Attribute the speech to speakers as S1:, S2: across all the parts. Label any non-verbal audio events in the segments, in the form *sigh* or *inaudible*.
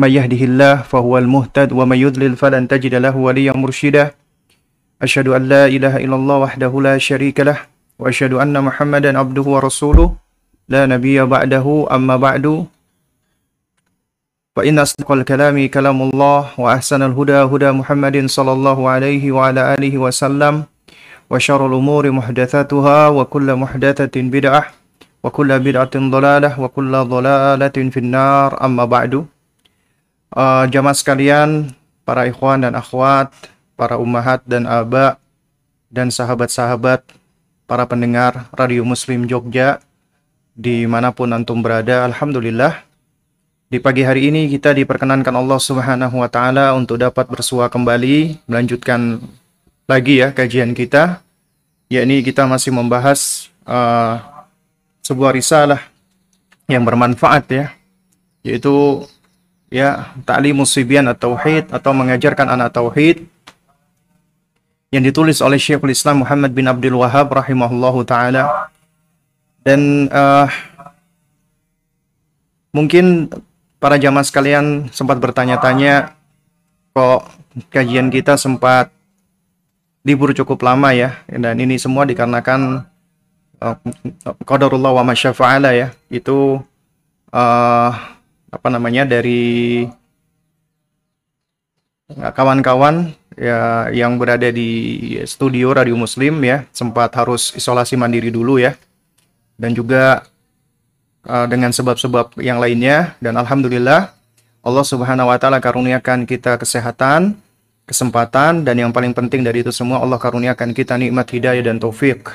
S1: من يهده الله فهو المهتد ومن يضلل فلن تجد له وليا مرشدا أشهد أن لا إله إلا الله وحده لا شريك له وأشهد أن محمدا عبده ورسوله لا نبي بعده أما بعد فإن أصدق الكلام كلام الله وأحسن الهدى هدى محمد صلى الله عليه وعلى آله وسلم وشر الأمور محدثاتها وكل محدثة بدعة وكل بدعة ضلالة وكل ضلالة في النار أما بعد uh, jamaah sekalian, para ikhwan dan akhwat, para ummahat dan aba, dan sahabat-sahabat, para pendengar Radio Muslim Jogja, di mana pun antum berada, Alhamdulillah, di pagi hari ini kita diperkenankan Allah Subhanahu wa taala untuk dapat bersua kembali melanjutkan lagi ya kajian kita yakni kita masih membahas uh, sebuah risalah yang bermanfaat ya yaitu ya ta'limus sibyan at-tauhid atau mengajarkan anak tauhid yang ditulis oleh Syekhul Islam Muhammad bin Abdul Wahab rahimahullahu taala. Dan uh, mungkin para jamaah sekalian sempat bertanya-tanya kok kajian kita sempat libur cukup lama ya? Dan ini semua dikarenakan uh, qadarullah wa masyafa'ala ya. Itu uh, apa namanya dari kawan-kawan ya yang berada di studio Radio Muslim ya sempat harus isolasi mandiri dulu ya. Dan juga uh, dengan sebab-sebab yang lainnya. Dan alhamdulillah Allah Subhanahu wa taala karuniakan kita kesehatan, kesempatan dan yang paling penting dari itu semua Allah karuniakan kita nikmat hidayah dan taufik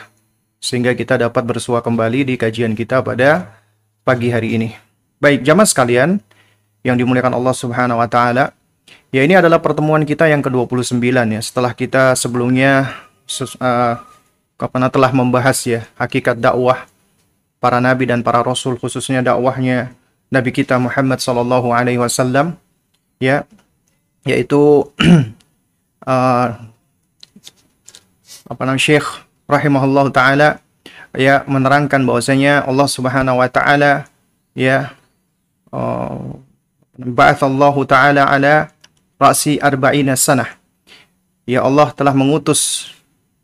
S1: sehingga kita dapat bersua kembali di kajian kita pada pagi hari ini. Baik, jamaah sekalian yang dimuliakan Allah Subhanahu wa taala, ya ini adalah pertemuan kita yang ke-29 ya. Setelah kita sebelumnya uh, telah membahas ya hakikat dakwah para nabi dan para rasul khususnya dakwahnya nabi kita Muhammad sallallahu alaihi wasallam ya yaitu uh, *clears throat* apa namanya Syekh rahimahullah taala ya menerangkan bahwasanya Allah Subhanahu wa taala ya uh, ba'athallahu taala ala ra'si arba'ina sanah ya Allah telah mengutus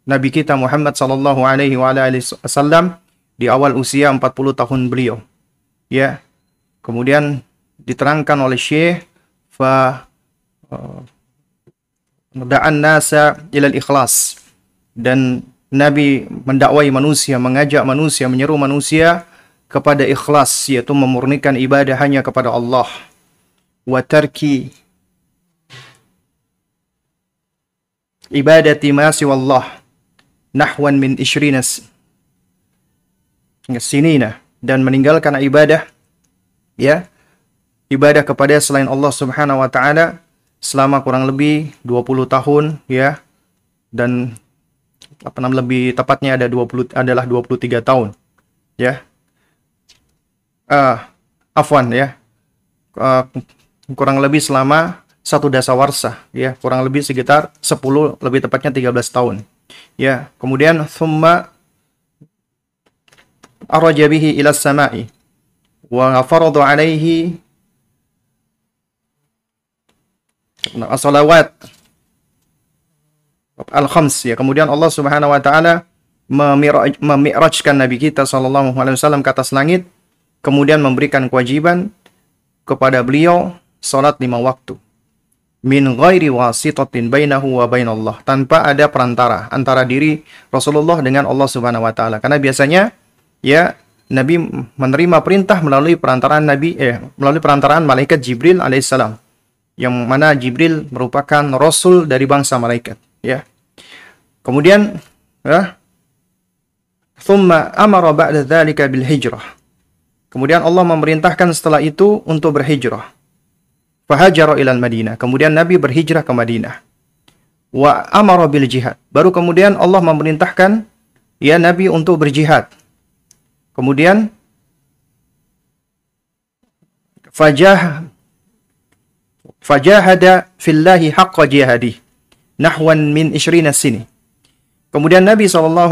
S1: nabi kita Muhammad sallallahu alaihi wasallam di awal usia 40 tahun beliau. Ya. Kemudian diterangkan oleh Syekh fa uh, da'an nasa ilal ikhlas dan Nabi mendakwai manusia, mengajak manusia, menyeru manusia kepada ikhlas yaitu memurnikan ibadah hanya kepada Allah. Wa tarki ibadati ma siwallah nahwan min ishrinas sinina. Dan meninggalkan ibadah ya ibadah kepada selain Allah Subhanahu wa taala selama kurang lebih 20 tahun ya. Dan apa namanya lebih tepatnya ada 20 adalah 23 tahun ya uh, afwan ya. Uh, kurang lebih selama satu dasawarsa ya. Kurang lebih sekitar 10 lebih tepatnya 13 tahun ya. Kemudian thumma araja bihi ila samai wa faradu alaihi salawat al-khams ya. Kemudian Allah Subhanahu wa taala memirajkan nabi kita sallallahu alaihi wasallam ke atas langit kemudian memberikan kewajiban kepada beliau salat lima waktu. Min ghairi wasitatin bainahu wa bainallah. Tanpa ada perantara antara diri Rasulullah dengan Allah Subhanahu wa taala. Karena biasanya ya Nabi menerima perintah melalui perantaraan Nabi eh melalui perantaraan malaikat Jibril alaihissalam. Yang mana Jibril merupakan rasul dari bangsa malaikat ya. Kemudian ya amara ba'da dzalika bil hijrah kemudian Allah memerintahkan setelah itu untuk berhijrah. Fahajara ilal Madinah kemudian Nabi berhijrah ke Madinah. Wa amara bil jihad. Baru kemudian Allah memerintahkan ya Nabi untuk berjihad. Kemudian fajah fajahada fillahi haqqa jihadi nahwan min ishrina sini. Kemudian Nabi SAW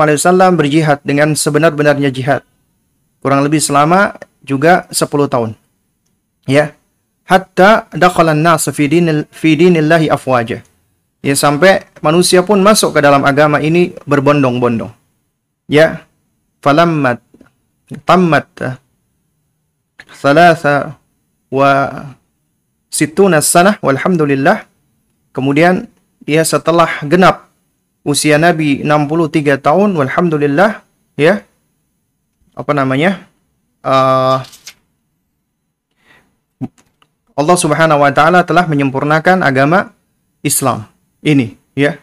S1: berjihad dengan sebenar-benarnya jihad. Kurang lebih selama juga 10 tahun. Ya. hatta dakhala an-nas fi dinil fi dinillahi afwaja. Ya sampai manusia pun masuk ke dalam agama ini berbondong-bondong. Ya, falammat tammat thalatha wa situna sanah walhamdulillah. Kemudian ya setelah genap usia Nabi 63 tahun walhamdulillah ya apa namanya? Uh, Allah Subhanahu wa taala telah menyempurnakan agama Islam ini ya.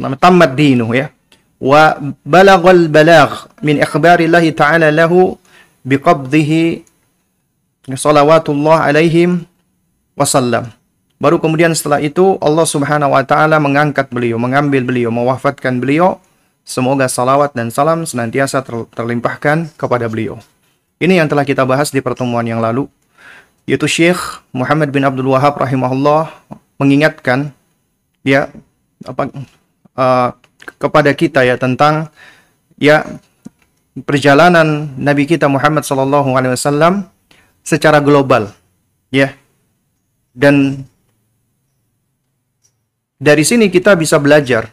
S1: Nama tamat dinu ya. Wa balagal balagh min ikhbarillahi ta'ala lahu biqabdihi salawatullah alaihim wasallam. Baru kemudian setelah itu Allah Subhanahu wa taala mengangkat beliau, mengambil beliau, mewafatkan beliau. Semoga salawat dan salam senantiasa terlimpahkan kepada beliau. Ini yang telah kita bahas di pertemuan yang lalu, yaitu Syekh Muhammad bin Abdul Wahab rahimahullah mengingatkan ya apa uh, kepada kita ya tentang ya perjalanan Nabi kita Muhammad sallallahu alaihi wasallam secara global ya dan dari sini kita bisa belajar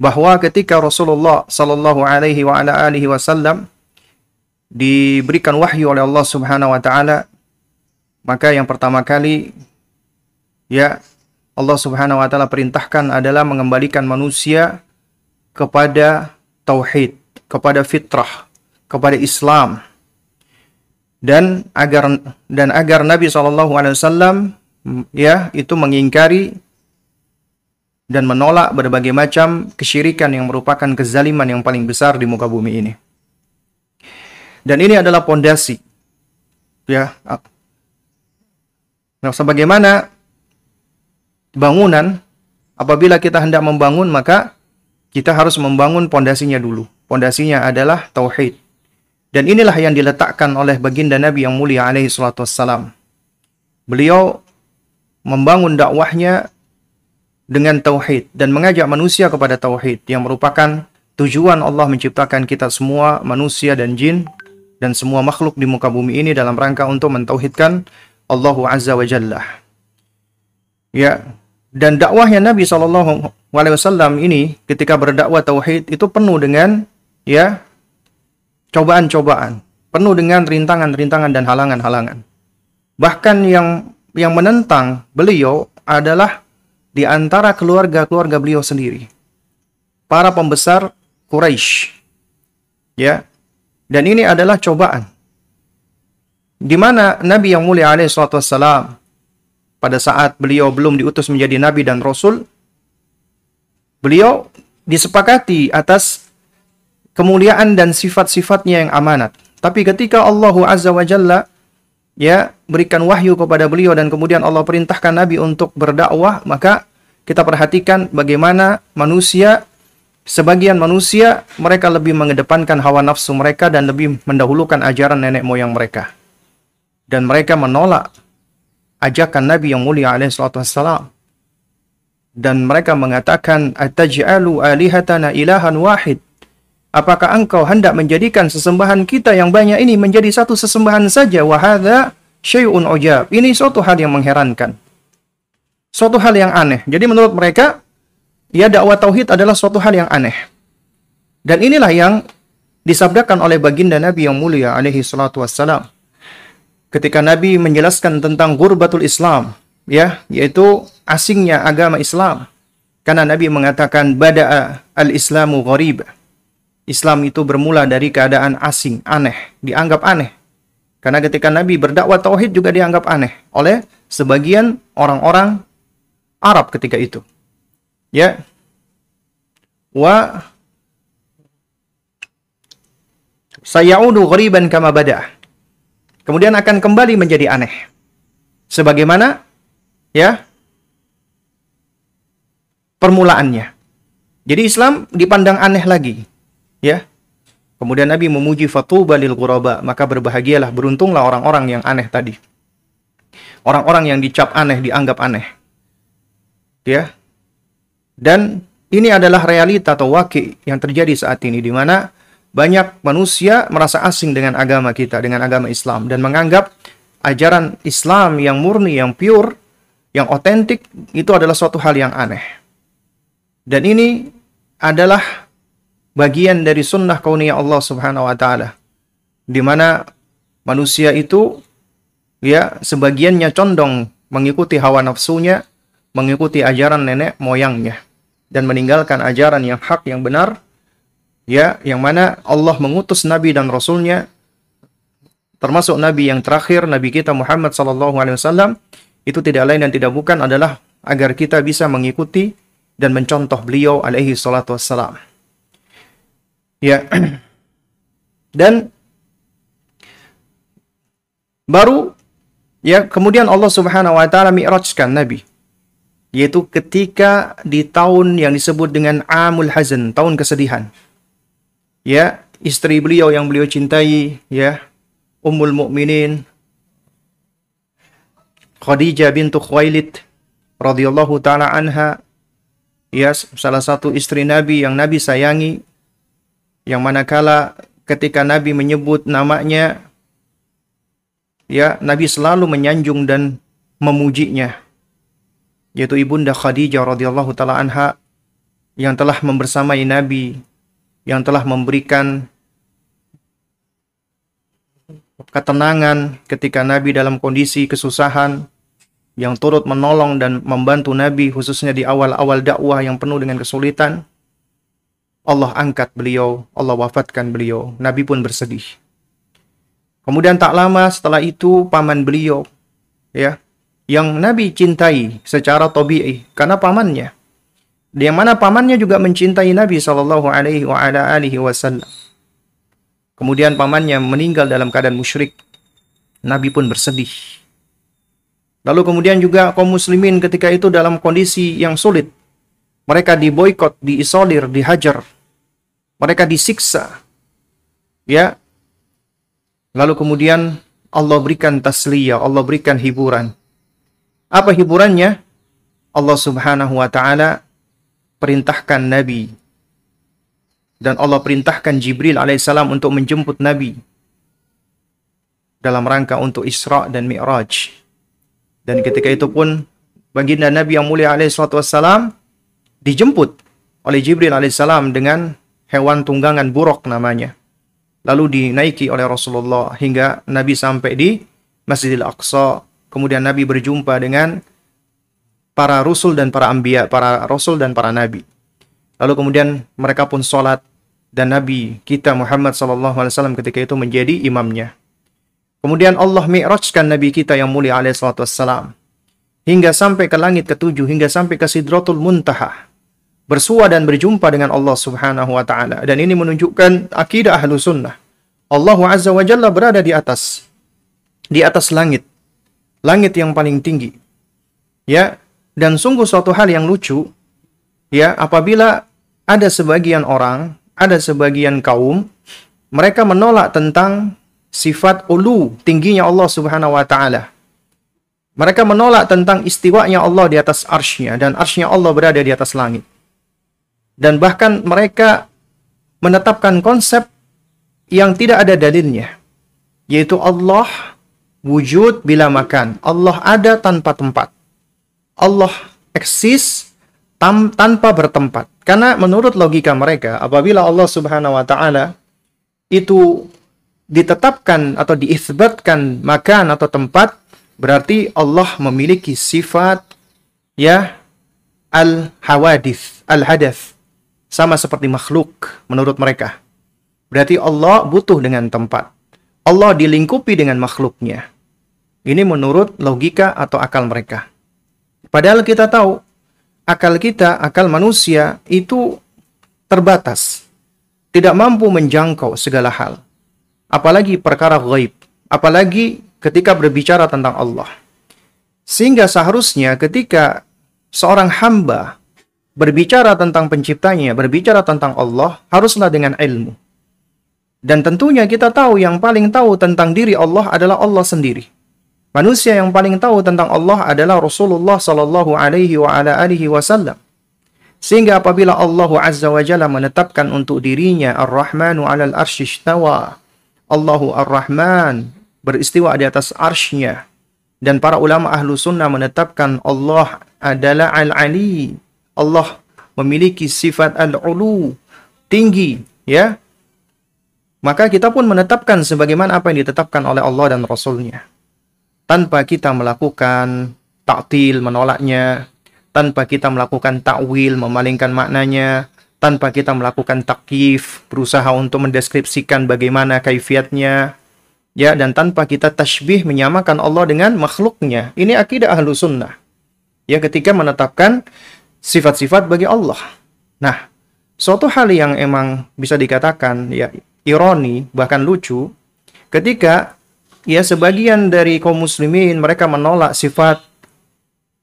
S1: bahwa ketika Rasulullah sallallahu alaihi wasallam diberikan wahyu oleh Allah Subhanahu wa taala maka yang pertama kali ya Allah Subhanahu wa taala perintahkan adalah mengembalikan manusia kepada tauhid, kepada fitrah, kepada Islam. Dan agar dan agar Nabi sallallahu alaihi wasallam ya itu mengingkari dan menolak berbagai macam kesyirikan yang merupakan kezaliman yang paling besar di muka bumi ini. Dan ini adalah pondasi. Ya. Nah, sebagaimana bangunan apabila kita hendak membangun maka kita harus membangun pondasinya dulu. Pondasinya adalah tauhid. Dan inilah yang diletakkan oleh baginda Nabi yang mulia alaihi salatu wassalam. Beliau membangun dakwahnya dengan tauhid dan mengajak manusia kepada tauhid yang merupakan tujuan Allah menciptakan kita semua manusia dan jin dan semua makhluk di muka bumi ini dalam rangka untuk mentauhidkan Allah Azza wa Jalla. Ya, dan dakwahnya Nabi Shallallahu Alaihi Wasallam ini ketika berdakwah tauhid itu penuh dengan ya cobaan-cobaan, penuh dengan rintangan-rintangan dan halangan-halangan. Bahkan yang yang menentang beliau adalah di antara keluarga-keluarga beliau sendiri. Para pembesar Quraisy. Ya, dan ini adalah cobaan. Di mana Nabi yang mulia alaihi wassalam pada saat beliau belum diutus menjadi nabi dan rasul, beliau disepakati atas kemuliaan dan sifat-sifatnya yang amanat. Tapi ketika Allah Azza wa Jalla ya berikan wahyu kepada beliau dan kemudian Allah perintahkan nabi untuk berdakwah, maka kita perhatikan bagaimana manusia Sebagian manusia mereka lebih mengedepankan hawa nafsu mereka dan lebih mendahulukan ajaran nenek moyang mereka. Dan mereka menolak ajakan Nabi yang mulia alaihi wassalam. Dan mereka mengatakan, Ataj'alu alihatana ilahan wahid. Apakah engkau hendak menjadikan sesembahan kita yang banyak ini menjadi satu sesembahan saja? Wahada syai'un ujab. Ini suatu hal yang mengherankan. Suatu hal yang aneh. Jadi menurut mereka, ya dakwah tauhid adalah suatu hal yang aneh. Dan inilah yang disabdakan oleh baginda Nabi yang mulia alaihi salatu wassalam. Ketika Nabi menjelaskan tentang gurbatul Islam, ya, yaitu asingnya agama Islam. Karena Nabi mengatakan bada'a al-islamu gharib. Islam itu bermula dari keadaan asing, aneh, dianggap aneh. Karena ketika Nabi berdakwah tauhid juga dianggap aneh oleh sebagian orang-orang Arab ketika itu. Ya. Wa sayaudu ghariban kama bada. Kemudian akan kembali menjadi aneh. Sebagaimana ya permulaannya. Jadi Islam dipandang aneh lagi ya. Kemudian Nabi memuji fatuba lil ghuraba maka berbahagialah beruntunglah orang-orang yang aneh tadi. Orang-orang yang dicap aneh dianggap aneh. Ya. Dan ini adalah realita atau waki yang terjadi saat ini di mana banyak manusia merasa asing dengan agama kita, dengan agama Islam dan menganggap ajaran Islam yang murni, yang pure, yang otentik itu adalah suatu hal yang aneh. Dan ini adalah bagian dari sunnah kauniyah Allah Subhanahu wa taala. Di mana manusia itu ya sebagiannya condong mengikuti hawa nafsunya, mengikuti ajaran nenek moyangnya dan meninggalkan ajaran yang hak yang benar ya yang mana Allah mengutus nabi dan rasulnya termasuk nabi yang terakhir nabi kita Muhammad sallallahu alaihi wasallam itu tidak lain dan tidak bukan adalah agar kita bisa mengikuti dan mencontoh beliau alaihi salatu wassalam ya. Dan baru ya kemudian Allah Subhanahu wa taala mi'rajkan nabi yaitu ketika di tahun yang disebut dengan Amul Hazan, tahun kesedihan. Ya istri beliau yang beliau cintai ya Ummul Mukminin Khadijah bintu Khuwailid radhiyallahu taala anha ya salah satu istri Nabi yang Nabi sayangi yang manakala ketika Nabi menyebut namanya ya Nabi selalu menyanjung dan memujinya yaitu ibunda Khadijah radhiyallahu taala anha yang telah membersamai Nabi yang telah memberikan ketenangan ketika Nabi dalam kondisi kesusahan, yang turut menolong dan membantu Nabi khususnya di awal-awal dakwah yang penuh dengan kesulitan. Allah angkat beliau, Allah wafatkan beliau, Nabi pun bersedih. Kemudian tak lama setelah itu paman beliau ya yang Nabi cintai secara tabii karena pamannya di mana pamannya juga mencintai Nabi Shallallahu Alaihi Wasallam. Kemudian pamannya meninggal dalam keadaan musyrik. Nabi pun bersedih. Lalu kemudian juga kaum muslimin ketika itu dalam kondisi yang sulit. Mereka diboykot, diisolir, dihajar. Mereka disiksa. Ya. Lalu kemudian Allah berikan tasliyah, Allah berikan hiburan. Apa hiburannya? Allah Subhanahu wa taala perintahkan Nabi dan Allah perintahkan Jibril alaihissalam untuk menjemput Nabi dalam rangka untuk Isra dan Mi'raj. Dan ketika itu pun baginda Nabi yang mulia alaihissalam dijemput oleh Jibril alaihissalam dengan hewan tunggangan buruk namanya. Lalu dinaiki oleh Rasulullah hingga Nabi sampai di Masjidil Aqsa. Kemudian Nabi berjumpa dengan para rasul dan para ambia, para rasul dan para nabi. Lalu kemudian mereka pun sholat dan Nabi kita Muhammad SAW ketika itu menjadi imamnya. Kemudian Allah mi'rajkan Nabi kita yang mulia alaihissalam hingga sampai ke langit ketujuh, hingga sampai ke Sidratul Muntaha. Bersua dan berjumpa dengan Allah Subhanahu wa taala dan ini menunjukkan akidah ahlu sunnah. Allah Azza wa Jalla berada di atas di atas langit. Langit yang paling tinggi. Ya, dan sungguh suatu hal yang lucu, ya, apabila ada sebagian orang, ada sebagian kaum, mereka menolak tentang sifat ulu, tingginya Allah Subhanahu wa taala. Mereka menolak tentang istiwanya Allah di atas arsy dan arsy Allah berada di atas langit. Dan bahkan mereka menetapkan konsep yang tidak ada dalilnya, yaitu Allah wujud bila makan. Allah ada tanpa tempat. Allah eksis tam, tanpa bertempat. Karena menurut logika mereka, apabila Allah Subhanahu wa taala itu ditetapkan atau diisbatkan makan atau tempat, berarti Allah memiliki sifat ya al-hawadith, al-hadath. Sama seperti makhluk menurut mereka. Berarti Allah butuh dengan tempat. Allah dilingkupi dengan makhluknya. Ini menurut logika atau akal mereka. Padahal kita tahu akal kita, akal manusia itu terbatas. Tidak mampu menjangkau segala hal. Apalagi perkara gaib. Apalagi ketika berbicara tentang Allah. Sehingga seharusnya ketika seorang hamba berbicara tentang penciptanya, berbicara tentang Allah, haruslah dengan ilmu. Dan tentunya kita tahu yang paling tahu tentang diri Allah adalah Allah sendiri. Manusia yang paling tahu tentang Allah adalah Rasulullah Sallallahu Alaihi wa ala alihi Wasallam. Sehingga apabila Allah Azza wa Jalla menetapkan untuk dirinya Ar-Rahmanu 'alal arsy istawa. Allahu Ar-Rahman beristiwa di atas arsy-Nya. Dan para ulama ahlu sunnah menetapkan Allah adalah Al-Ali. Allah memiliki sifat Al-Ulu, tinggi, ya. Maka kita pun menetapkan sebagaimana apa yang ditetapkan oleh Allah dan Rasul-Nya. Tanpa kita melakukan taktil, menolaknya, tanpa kita melakukan takwil, memalingkan maknanya, tanpa kita melakukan takyif, berusaha untuk mendeskripsikan bagaimana kaifiatnya, ya, dan tanpa kita tashbih menyamakan Allah dengan makhluknya. Ini akidah ahlu sunnah. Ya, ketika menetapkan sifat-sifat bagi Allah. Nah, suatu hal yang emang bisa dikatakan ya ironi bahkan lucu ketika ya sebagian dari kaum muslimin mereka menolak sifat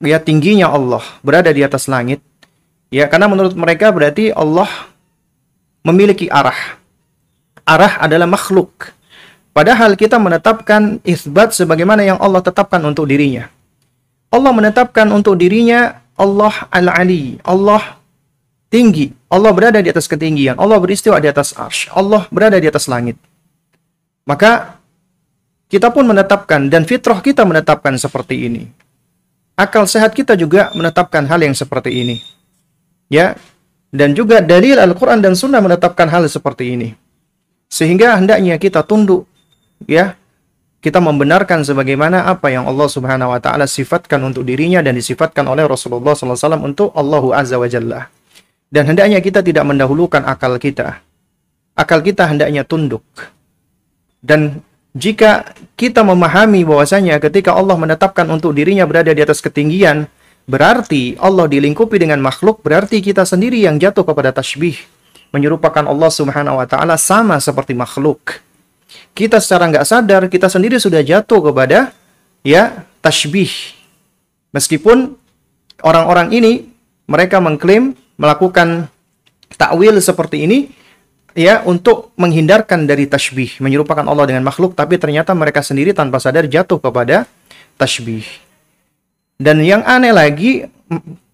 S1: ya tingginya Allah berada di atas langit ya karena menurut mereka berarti Allah memiliki arah. Arah adalah makhluk. Padahal kita menetapkan isbat sebagaimana yang Allah tetapkan untuk dirinya. Allah menetapkan untuk dirinya Allah al-ali Allah tinggi Allah berada di atas ketinggian Allah beristiwa di atas arsh Allah berada di atas langit maka kita pun menetapkan dan fitrah kita menetapkan seperti ini akal sehat kita juga menetapkan hal yang seperti ini. Ya. Dan juga dalil Al-Qur'an dan Sunnah menetapkan hal seperti ini. Sehingga hendaknya kita tunduk ya. Kita membenarkan sebagaimana apa yang Allah Subhanahu wa taala sifatkan untuk dirinya dan disifatkan oleh Rasulullah SAW untuk Allahu Azza wa Jalla. Dan hendaknya kita tidak mendahulukan akal kita. Akal kita hendaknya tunduk. Dan jika kita memahami bahwasanya ketika Allah menetapkan untuk dirinya berada di atas ketinggian, berarti Allah dilingkupi dengan makhluk, berarti kita sendiri yang jatuh kepada tasbih, menyerupakan Allah Subhanahu wa taala sama seperti makhluk. Kita secara nggak sadar kita sendiri sudah jatuh kepada ya tasbih. Meskipun orang-orang ini mereka mengklaim melakukan takwil seperti ini, ya untuk menghindarkan dari tasbih, menyerupakan Allah dengan makhluk, tapi ternyata mereka sendiri tanpa sadar jatuh kepada tasbih. Dan yang aneh lagi,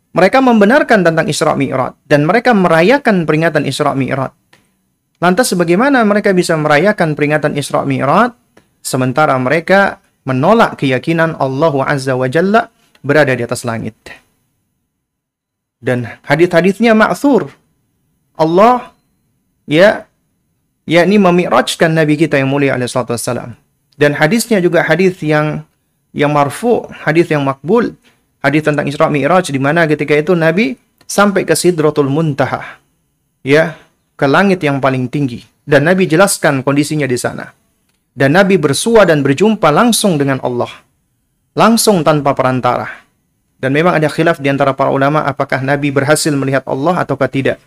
S1: mereka membenarkan tentang Isra Mi'raj dan mereka merayakan peringatan Isra Mi'raj. Lantas bagaimana mereka bisa merayakan peringatan Isra Mi'raj sementara mereka menolak keyakinan Allah Azza wa Jalla berada di atas langit. Dan hadis-hadisnya ma'thur. Allah ya yakni memi'rajkan nabi kita yang mulia alaihi salatu wassalam. Dan hadisnya juga hadis yang yang marfu, hadis yang makbul, hadis tentang Isra Mi'raj di mana ketika itu Nabi sampai ke Sidratul Muntaha. Ya, ke langit yang paling tinggi dan Nabi jelaskan kondisinya di sana. Dan Nabi bersua dan berjumpa langsung dengan Allah. Langsung tanpa perantara. Dan memang ada khilaf di antara para ulama apakah Nabi berhasil melihat Allah ataukah tidak.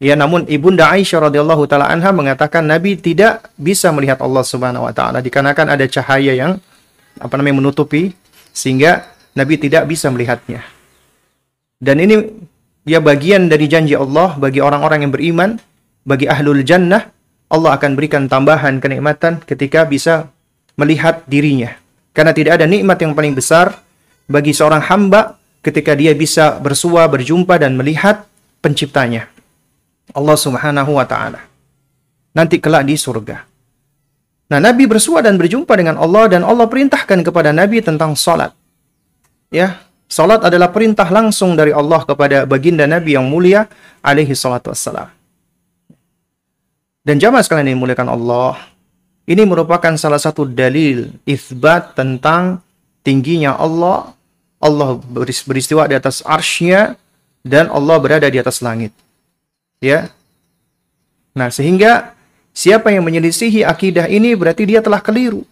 S1: Ya, namun Ibunda Aisyah radhiyallahu taala anha mengatakan Nabi tidak bisa melihat Allah Subhanahu wa taala dikarenakan ada cahaya yang apa namanya menutupi sehingga Nabi tidak bisa melihatnya. Dan ini ya bagian dari janji Allah bagi orang-orang yang beriman, bagi ahlul jannah, Allah akan berikan tambahan kenikmatan ketika bisa melihat dirinya. Karena tidak ada nikmat yang paling besar bagi seorang hamba ketika dia bisa bersua, berjumpa dan melihat penciptanya. Allah Subhanahu wa taala. Nanti kelak di surga. Nah, Nabi bersua dan berjumpa dengan Allah dan Allah perintahkan kepada Nabi tentang salat. Ya, salat adalah perintah langsung dari Allah kepada baginda Nabi yang mulia alaihi salatu wassalam. Dan jamaah sekalian yang dimuliakan Allah, ini merupakan salah satu dalil isbat tentang tingginya Allah. Allah beristiwa di atas arsy dan Allah berada di atas langit. Ya. Nah, sehingga siapa yang menyelisihi akidah ini berarti dia telah keliru.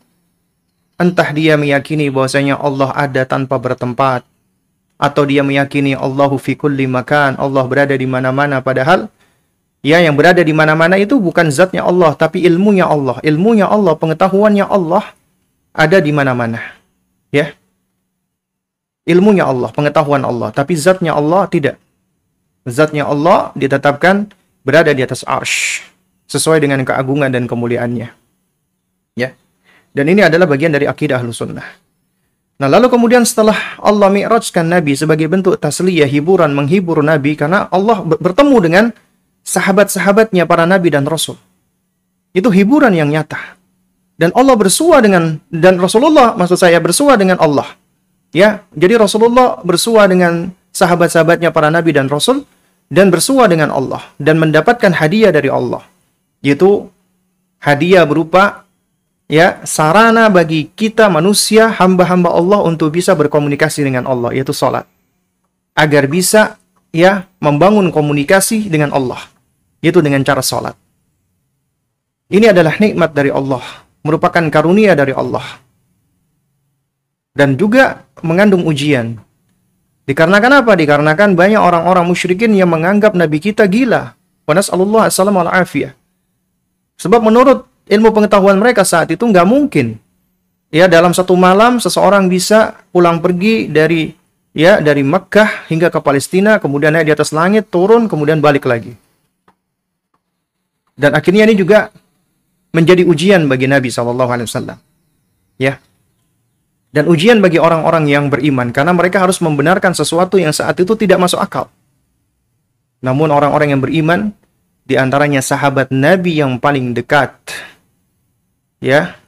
S1: Entah dia meyakini bahwasanya Allah ada tanpa bertempat atau dia meyakini Allahu fi kulli makan, Allah berada di mana-mana padahal ya yang berada di mana-mana itu bukan zatnya Allah tapi ilmunya Allah. Ilmunya Allah, pengetahuannya Allah ada di mana-mana. Ya. Ilmunya Allah, pengetahuan Allah, tapi zatnya Allah tidak zatnya Allah ditetapkan berada di atas arsh sesuai dengan keagungan dan kemuliaannya. Ya. Dan ini adalah bagian dari akidah Ahlus Sunnah. Nah, lalu kemudian setelah Allah mi'rajkan Nabi sebagai bentuk tasliyah, hiburan, menghibur Nabi karena Allah bertemu dengan sahabat-sahabatnya para nabi dan rasul. Itu hiburan yang nyata. Dan Allah bersua dengan dan Rasulullah maksud saya bersua dengan Allah. Ya, jadi Rasulullah bersua dengan sahabat-sahabatnya para nabi dan rasul dan bersua dengan Allah dan mendapatkan hadiah dari Allah. Yaitu hadiah berupa ya sarana bagi kita manusia hamba-hamba Allah untuk bisa berkomunikasi dengan Allah yaitu salat agar bisa ya membangun komunikasi dengan Allah yaitu dengan cara salat ini adalah nikmat dari Allah. Merupakan karunia dari Allah. Dan juga mengandung ujian. Dikarenakan apa? Dikarenakan banyak orang-orang musyrikin yang menganggap nabi kita gila. Wa nas'alullah assalamu sebab menurut ilmu pengetahuan mereka saat itu nggak mungkin. Ya dalam satu malam seseorang bisa pulang pergi dari ya dari Mekah hingga ke Palestina kemudian naik di atas langit turun kemudian balik lagi dan akhirnya ini juga menjadi ujian bagi Nabi saw ya. Dan ujian bagi orang-orang yang beriman karena mereka harus membenarkan sesuatu yang saat itu tidak masuk akal. Namun orang-orang yang beriman di antaranya sahabat Nabi yang paling dekat ya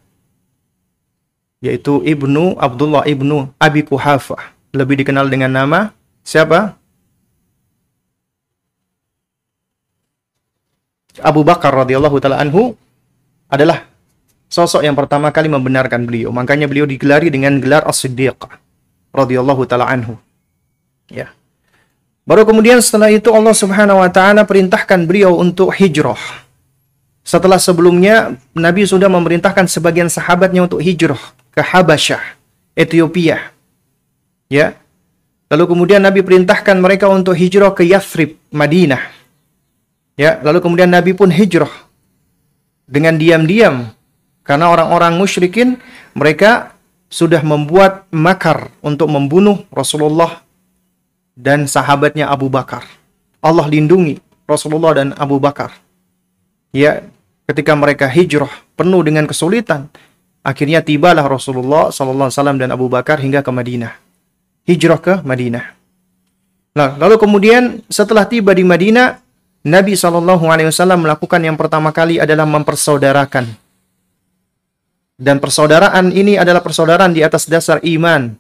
S1: yaitu Ibnu Abdullah Ibnu Abi Kuhafah lebih dikenal dengan nama siapa Abu Bakar radhiyallahu taala anhu adalah sosok yang pertama kali membenarkan beliau makanya beliau digelari dengan gelar As-Siddiq radhiyallahu taala anhu ya baru kemudian setelah itu Allah Subhanahu wa taala perintahkan beliau untuk hijrah setelah sebelumnya Nabi sudah memerintahkan sebagian sahabatnya untuk hijrah ke Habasyah, Ethiopia. Ya. Lalu kemudian Nabi perintahkan mereka untuk hijrah ke Yathrib, Madinah. Ya, lalu kemudian Nabi pun hijrah dengan diam-diam. Karena orang-orang musyrikin mereka sudah membuat makar untuk membunuh Rasulullah dan sahabatnya Abu Bakar. Allah lindungi Rasulullah dan Abu Bakar. Ya ketika mereka hijrah penuh dengan kesulitan akhirnya tibalah Rasulullah sallallahu alaihi wasallam dan Abu Bakar hingga ke Madinah. Hijrah ke Madinah. Nah lalu kemudian setelah tiba di Madinah Nabi sallallahu alaihi wasallam melakukan yang pertama kali adalah mempersaudarakan dan persaudaraan ini adalah persaudaraan di atas dasar iman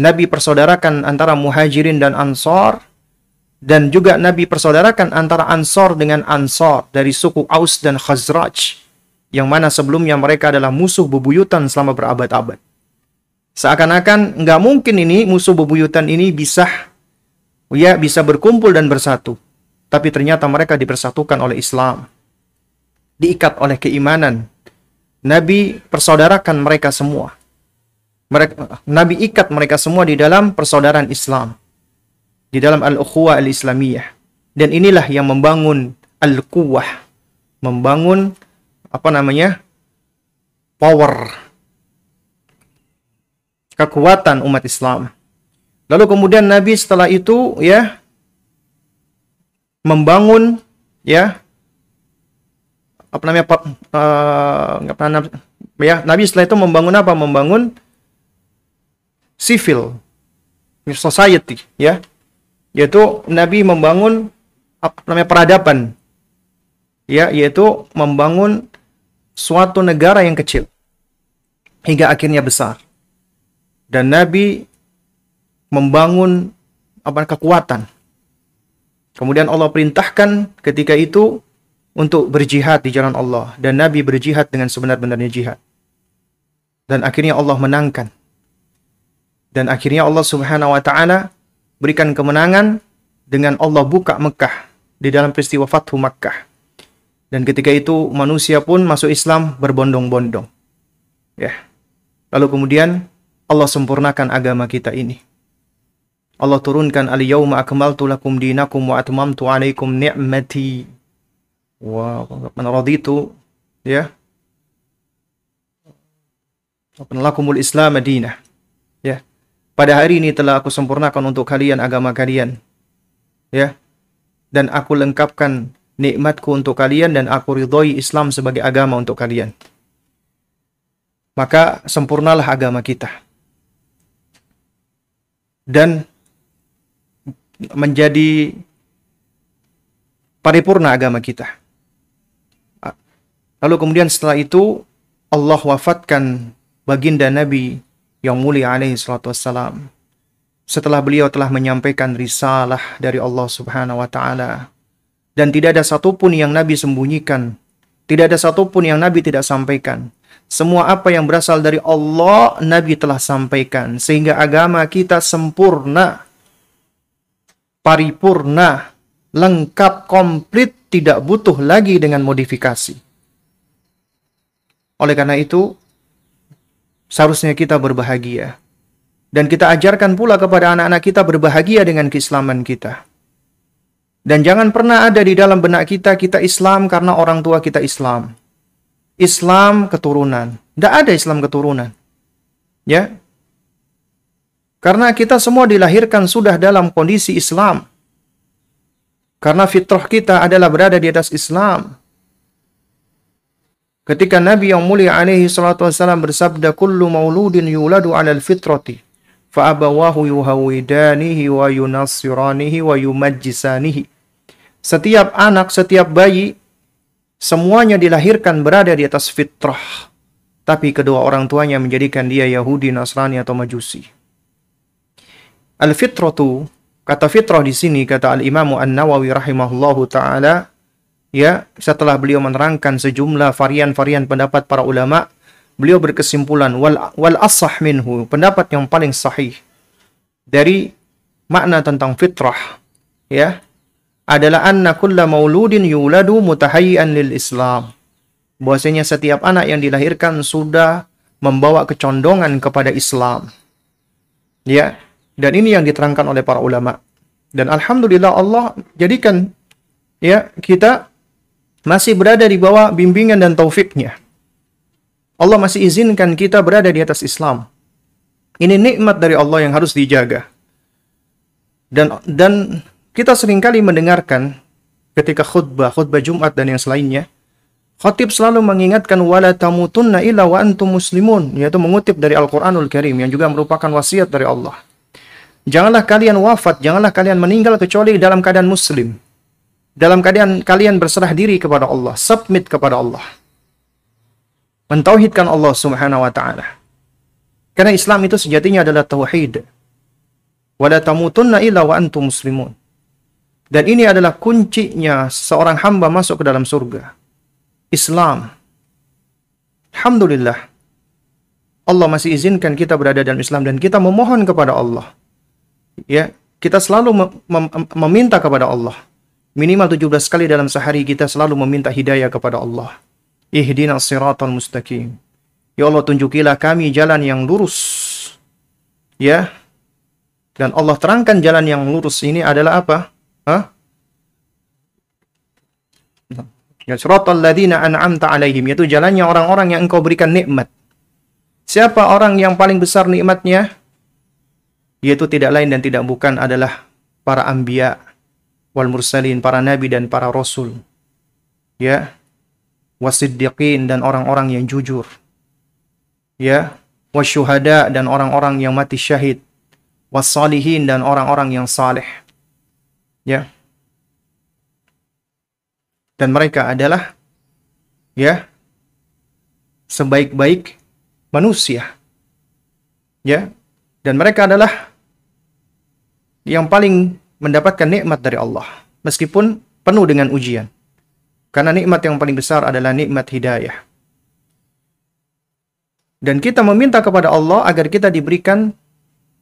S1: Nabi persaudarakan antara muhajirin dan ansar dan juga Nabi persaudarakan antara Ansor dengan Ansor dari suku Aus dan Khazraj yang mana sebelumnya mereka adalah musuh bebuyutan selama berabad-abad. Seakan-akan nggak mungkin ini musuh bebuyutan ini bisa ya bisa berkumpul dan bersatu. Tapi ternyata mereka dipersatukan oleh Islam. Diikat oleh keimanan. Nabi persaudarakan mereka semua. Mereka, Nabi ikat mereka semua di dalam persaudaraan Islam di dalam al-ukhuwah al-islamiyah. Dan inilah yang membangun al-quwah, membangun apa namanya? power kekuatan umat Islam. Lalu kemudian Nabi setelah itu ya membangun ya apa namanya apa ya Nabi setelah itu membangun apa? Membangun civil society ya. Yaitu Nabi membangun apa namanya peradaban ya yaitu membangun suatu negara yang kecil hingga akhirnya besar. Dan Nabi membangun apa kekuatan kemudian Allah perintahkan ketika itu untuk berjihad di jalan Allah dan Nabi berjihad dengan sebenar-benarnya jihad dan akhirnya Allah menangkan dan akhirnya Allah Subhanahu wa taala berikan kemenangan dengan Allah buka Mekah di dalam peristiwa Fathu Makkah. Dan ketika itu manusia pun masuk Islam berbondong-bondong. Ya. Lalu kemudian Allah sempurnakan agama kita ini. Allah turunkan al-yawma akmaltu lakum dinakum wa atmamtu alaikum ni'mati wa raditu ya lakumul islam madinah ya pada hari ini telah aku sempurnakan untuk kalian agama kalian. Ya. Dan aku lengkapkan nikmatku untuk kalian dan aku ridhoi Islam sebagai agama untuk kalian. Maka sempurnalah agama kita. dan menjadi paripurna agama kita. Lalu kemudian setelah itu Allah wafatkan baginda Nabi yang mulia alaihi salatu wassalam. Setelah beliau telah menyampaikan risalah dari Allah subhanahu wa ta'ala. Dan tidak ada satupun yang Nabi sembunyikan. Tidak ada satupun yang Nabi tidak sampaikan. Semua apa yang berasal dari Allah, Nabi telah sampaikan. Sehingga agama kita sempurna, paripurna, lengkap, komplit, tidak butuh lagi dengan modifikasi. Oleh karena itu, seharusnya kita berbahagia. Dan kita ajarkan pula kepada anak-anak kita berbahagia dengan keislaman kita. Dan jangan pernah ada di dalam benak kita, kita Islam karena orang tua kita Islam. Islam keturunan. Tidak ada Islam keturunan. Ya. Karena kita semua dilahirkan sudah dalam kondisi Islam. Karena fitrah kita adalah berada di atas Islam. Ketika Nabi yang mulia alaihi salatu wassalam bersabda, Kullu mauludin yuladu ala fitrati, fa'abawahu yuhawidanihi wa yunasiranihi wa yumajjisanihi. Setiap anak, setiap bayi, semuanya dilahirkan berada di atas fitrah. Tapi kedua orang tuanya menjadikan dia Yahudi, Nasrani, atau Majusi. Al-fitratu Kata fitrah di sini kata Al-Imam An-Nawawi rahimahullahu taala ya setelah beliau menerangkan sejumlah varian-varian pendapat para ulama beliau berkesimpulan wal wal asah minhu pendapat yang paling sahih dari makna tentang fitrah ya adalah anna kulla mauludin yuladu mutahayyan lil Islam. Bahwasanya setiap anak yang dilahirkan sudah membawa kecondongan kepada Islam. Ya dan ini yang diterangkan oleh para ulama. Dan alhamdulillah Allah jadikan ya kita masih berada di bawah bimbingan dan taufiknya. Allah masih izinkan kita berada di atas Islam. Ini nikmat dari Allah yang harus dijaga. Dan dan kita sering kali mendengarkan ketika khutbah, khutbah Jumat dan yang selainnya, khatib selalu mengingatkan wala tamutunna illa wa antum muslimun, yaitu mengutip dari Al-Qur'anul Karim yang juga merupakan wasiat dari Allah. Janganlah kalian wafat, janganlah kalian meninggal kecuali dalam keadaan muslim. Dalam keadaan kalian berserah diri kepada Allah, submit kepada Allah. Mentauhidkan Allah Subhanahu wa taala. Karena Islam itu sejatinya adalah tauhid. Wala tamutunna illa wa antum muslimun. Dan ini adalah kuncinya seorang hamba masuk ke dalam surga. Islam. Alhamdulillah. Allah masih izinkan kita berada dalam Islam dan kita memohon kepada Allah ya kita selalu mem mem meminta kepada Allah. Minimal 17 kali dalam sehari kita selalu meminta hidayah kepada Allah. Ihdinas siratal mustaqim. Ya Allah tunjukilah kami jalan yang lurus. Ya. Dan Allah terangkan jalan yang lurus ini adalah apa? Hah? Ya siratal ladzina an'amta alaihim yaitu jalannya orang-orang yang engkau berikan nikmat. Siapa orang yang paling besar nikmatnya? Yaitu tidak lain dan tidak bukan adalah para anbiya wal mursalin, para nabi dan para rasul. Ya. Wasiddiqin dan orang-orang yang jujur. Ya. Wasyuhada dan orang-orang yang mati syahid. Wassalihin dan orang-orang yang saleh. Ya. Dan mereka adalah ya sebaik-baik manusia. Ya. Dan mereka adalah yang paling mendapatkan nikmat dari Allah meskipun penuh dengan ujian. Karena nikmat yang paling besar adalah nikmat hidayah. Dan kita meminta kepada Allah agar kita diberikan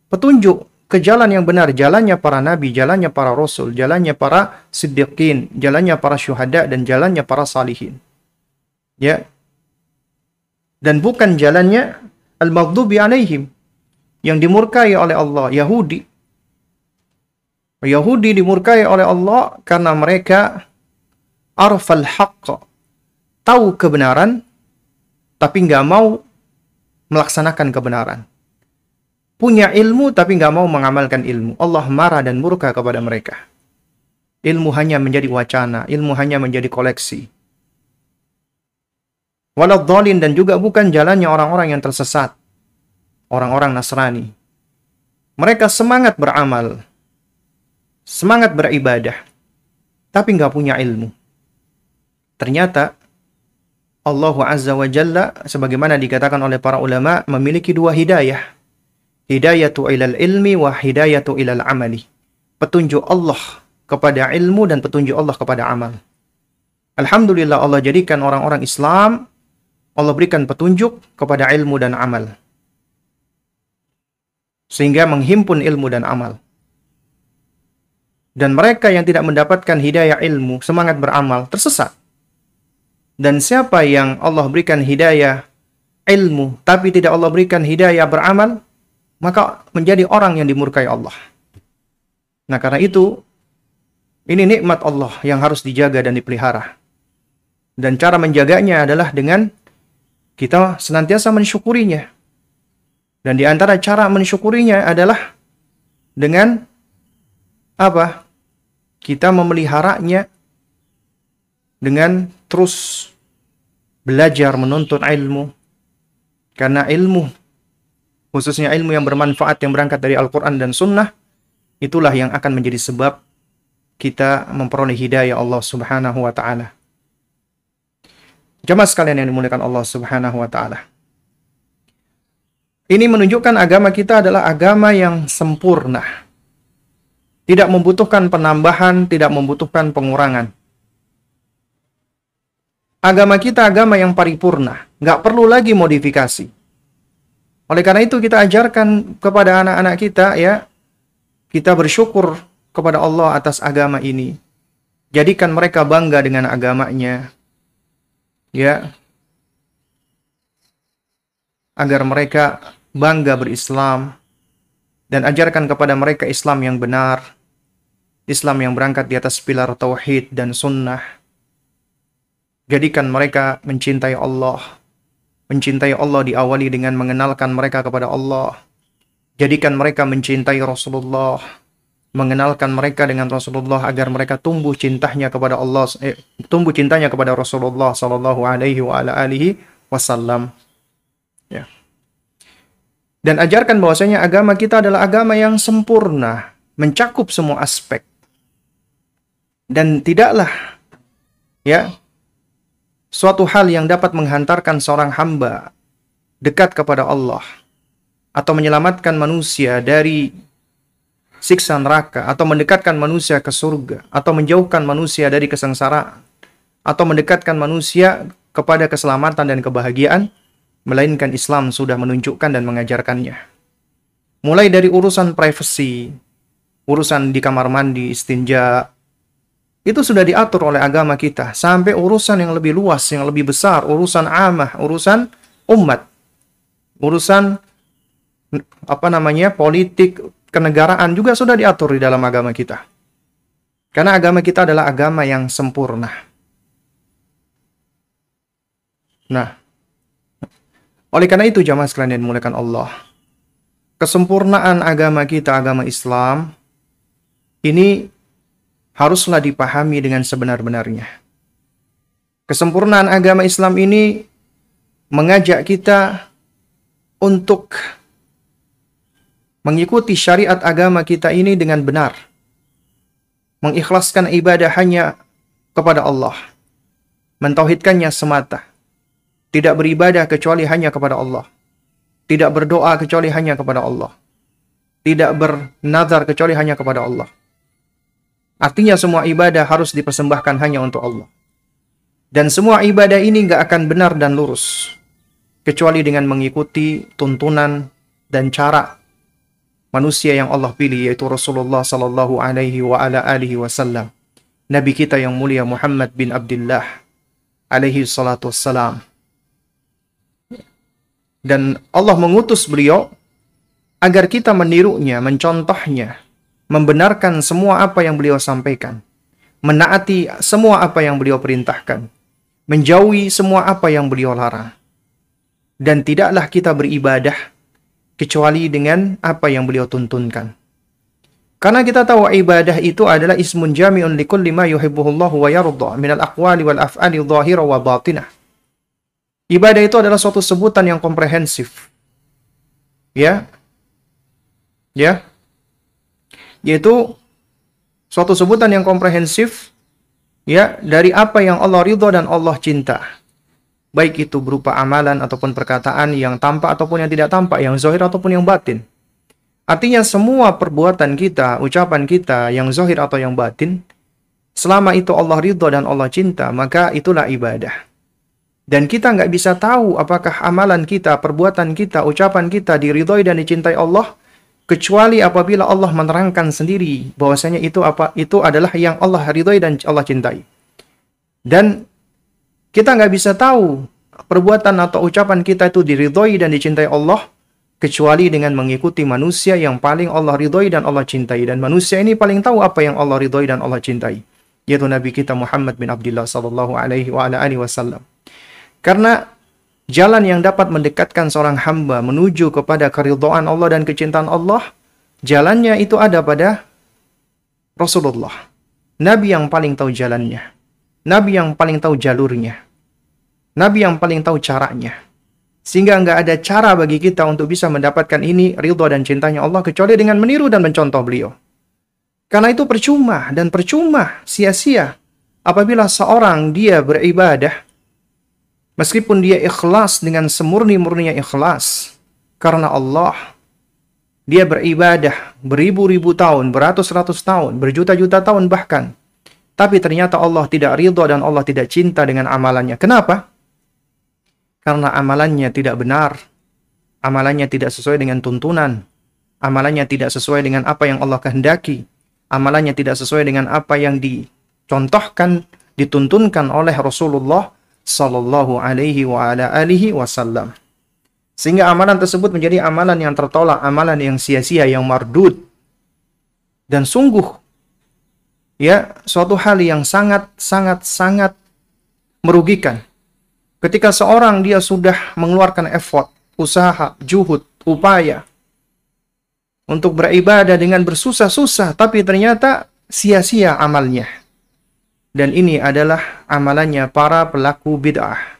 S1: petunjuk ke jalan yang benar, jalannya para nabi, jalannya para rasul, jalannya para siddiqin, jalannya para syuhada dan jalannya para salihin. Ya. Dan bukan jalannya al-maghdubi alaihim yang dimurkai oleh Allah, Yahudi, Yahudi dimurkai oleh Allah karena mereka arfal haqq, tahu kebenaran, tapi nggak mau melaksanakan kebenaran. Punya ilmu tapi nggak mau mengamalkan ilmu. Allah marah dan murka kepada mereka. Ilmu hanya menjadi wacana, ilmu hanya menjadi koleksi. Waladhalin dan juga bukan jalannya orang-orang yang tersesat. Orang-orang Nasrani. Mereka semangat beramal, semangat beribadah, tapi nggak punya ilmu. Ternyata Allah Azza wa Jalla sebagaimana dikatakan oleh para ulama memiliki dua hidayah. Hidayatu ilal ilmi wa hidayatu ilal amali. Petunjuk Allah kepada ilmu dan petunjuk Allah kepada amal. Alhamdulillah Allah jadikan orang-orang Islam Allah berikan petunjuk kepada ilmu dan amal sehingga menghimpun ilmu dan amal. Dan mereka yang tidak mendapatkan hidayah ilmu, semangat beramal, tersesat. Dan siapa yang Allah berikan hidayah ilmu, tapi tidak Allah berikan hidayah beramal, maka menjadi orang yang dimurkai Allah. Nah karena itu, ini nikmat Allah yang harus dijaga dan dipelihara. Dan cara menjaganya adalah dengan kita senantiasa mensyukurinya dan di antara cara mensyukurinya adalah dengan apa? Kita memeliharanya dengan terus belajar menuntut ilmu. Karena ilmu, khususnya ilmu yang bermanfaat yang berangkat dari Al-Quran dan Sunnah, itulah yang akan menjadi sebab kita memperoleh hidayah Allah Subhanahu wa Ta'ala. Jemaah sekalian yang dimuliakan Allah Subhanahu wa Ta'ala. Ini menunjukkan agama kita adalah agama yang sempurna. Tidak membutuhkan penambahan, tidak membutuhkan pengurangan. Agama kita agama yang paripurna, nggak perlu lagi modifikasi. Oleh karena itu kita ajarkan kepada anak-anak kita ya, kita bersyukur kepada Allah atas agama ini. Jadikan mereka bangga dengan agamanya. Ya. Agar mereka bangga berislam, dan ajarkan kepada mereka Islam yang benar, Islam yang berangkat di atas pilar tauhid dan sunnah. Jadikan mereka mencintai Allah. Mencintai Allah diawali dengan mengenalkan mereka kepada Allah. Jadikan mereka mencintai Rasulullah. Mengenalkan mereka dengan Rasulullah agar mereka tumbuh cintanya kepada Allah, eh, tumbuh cintanya kepada Rasulullah Sallallahu Alaihi Wasallam. Dan ajarkan bahwasanya agama kita adalah agama yang sempurna, mencakup semua aspek. Dan tidaklah ya suatu hal yang dapat menghantarkan seorang hamba dekat kepada Allah atau menyelamatkan manusia dari siksa neraka atau mendekatkan manusia ke surga atau menjauhkan manusia dari kesengsaraan atau mendekatkan manusia kepada keselamatan dan kebahagiaan melainkan Islam sudah menunjukkan dan mengajarkannya. Mulai dari urusan privasi, urusan di kamar mandi, istinja, itu sudah diatur oleh agama kita, sampai urusan yang lebih luas, yang lebih besar, urusan amah, urusan umat, urusan apa namanya politik, kenegaraan juga sudah diatur di dalam agama kita. Karena agama kita adalah agama yang sempurna. Nah, oleh karena itu jamaah sekalian yang dimuliakan Allah, kesempurnaan agama kita, agama Islam, ini haruslah dipahami dengan sebenar-benarnya. Kesempurnaan agama Islam ini mengajak kita untuk mengikuti syariat agama kita ini dengan benar. Mengikhlaskan ibadah hanya kepada Allah. Mentauhidkannya semata tidak beribadah kecuali hanya kepada Allah. Tidak berdoa kecuali hanya kepada Allah. Tidak bernazar kecuali hanya kepada Allah. Artinya semua ibadah harus dipersembahkan hanya untuk Allah. Dan semua ibadah ini nggak akan benar dan lurus. Kecuali dengan mengikuti tuntunan dan cara manusia yang Allah pilih yaitu Rasulullah sallallahu alaihi wa ala alihi wasallam. Nabi kita yang mulia Muhammad bin Abdullah alaihi salatu wassalam dan Allah mengutus beliau agar kita menirunya, mencontohnya, membenarkan semua apa yang beliau sampaikan, menaati semua apa yang beliau perintahkan, menjauhi semua apa yang beliau larang. Dan tidaklah kita beribadah kecuali dengan apa yang beliau tuntunkan. Karena kita tahu ibadah itu adalah ismun jami'un likulli ma yuhibbuhullahu wa yarda minal aqwali wal af'ali dhahira wa batinah. Ibadah itu adalah suatu sebutan yang komprehensif. Ya. Ya. Yaitu suatu sebutan yang komprehensif ya dari apa yang Allah ridho dan Allah cinta. Baik itu berupa amalan ataupun perkataan yang tampak ataupun yang tidak tampak, yang zahir ataupun yang batin. Artinya semua perbuatan kita, ucapan kita yang zahir atau yang batin, selama itu Allah ridho dan Allah cinta, maka itulah ibadah. Dan kita nggak bisa tahu apakah amalan kita, perbuatan kita, ucapan kita diridhoi dan dicintai Allah kecuali apabila Allah menerangkan sendiri bahwasanya itu apa itu adalah yang Allah ridhoi dan Allah cintai. Dan kita nggak bisa tahu perbuatan atau ucapan kita itu diridhoi dan dicintai Allah kecuali dengan mengikuti manusia yang paling Allah ridhoi dan Allah cintai dan manusia ini paling tahu apa yang Allah ridhoi dan Allah cintai yaitu Nabi kita Muhammad bin Abdullah sallallahu alaihi wasallam. Karena jalan yang dapat mendekatkan seorang hamba menuju kepada keridhaan Allah dan kecintaan Allah, jalannya itu ada pada Rasulullah. Nabi yang paling tahu jalannya. Nabi yang paling tahu jalurnya. Nabi yang paling tahu caranya. Sehingga nggak ada cara bagi kita untuk bisa mendapatkan ini ridho dan cintanya Allah kecuali dengan meniru dan mencontoh beliau. Karena itu percuma dan percuma sia-sia apabila seorang dia beribadah Meskipun dia ikhlas dengan semurni-murninya ikhlas karena Allah. Dia beribadah beribu-ribu tahun, beratus-ratus tahun, berjuta-juta tahun bahkan. Tapi ternyata Allah tidak ridho dan Allah tidak cinta dengan amalannya. Kenapa? Karena amalannya tidak benar. Amalannya tidak sesuai dengan tuntunan. Amalannya tidak sesuai dengan apa yang Allah kehendaki. Amalannya tidak sesuai dengan apa yang dicontohkan, dituntunkan oleh Rasulullah sallallahu alaihi wa ala alihi wasallam. Sehingga amalan tersebut menjadi amalan yang tertolak, amalan yang sia-sia, yang mardud. Dan sungguh ya, suatu hal yang sangat sangat sangat merugikan. Ketika seorang dia sudah mengeluarkan effort, usaha, juhud, upaya untuk beribadah dengan bersusah-susah tapi ternyata sia-sia amalnya. Dan ini adalah amalannya para pelaku bid'ah.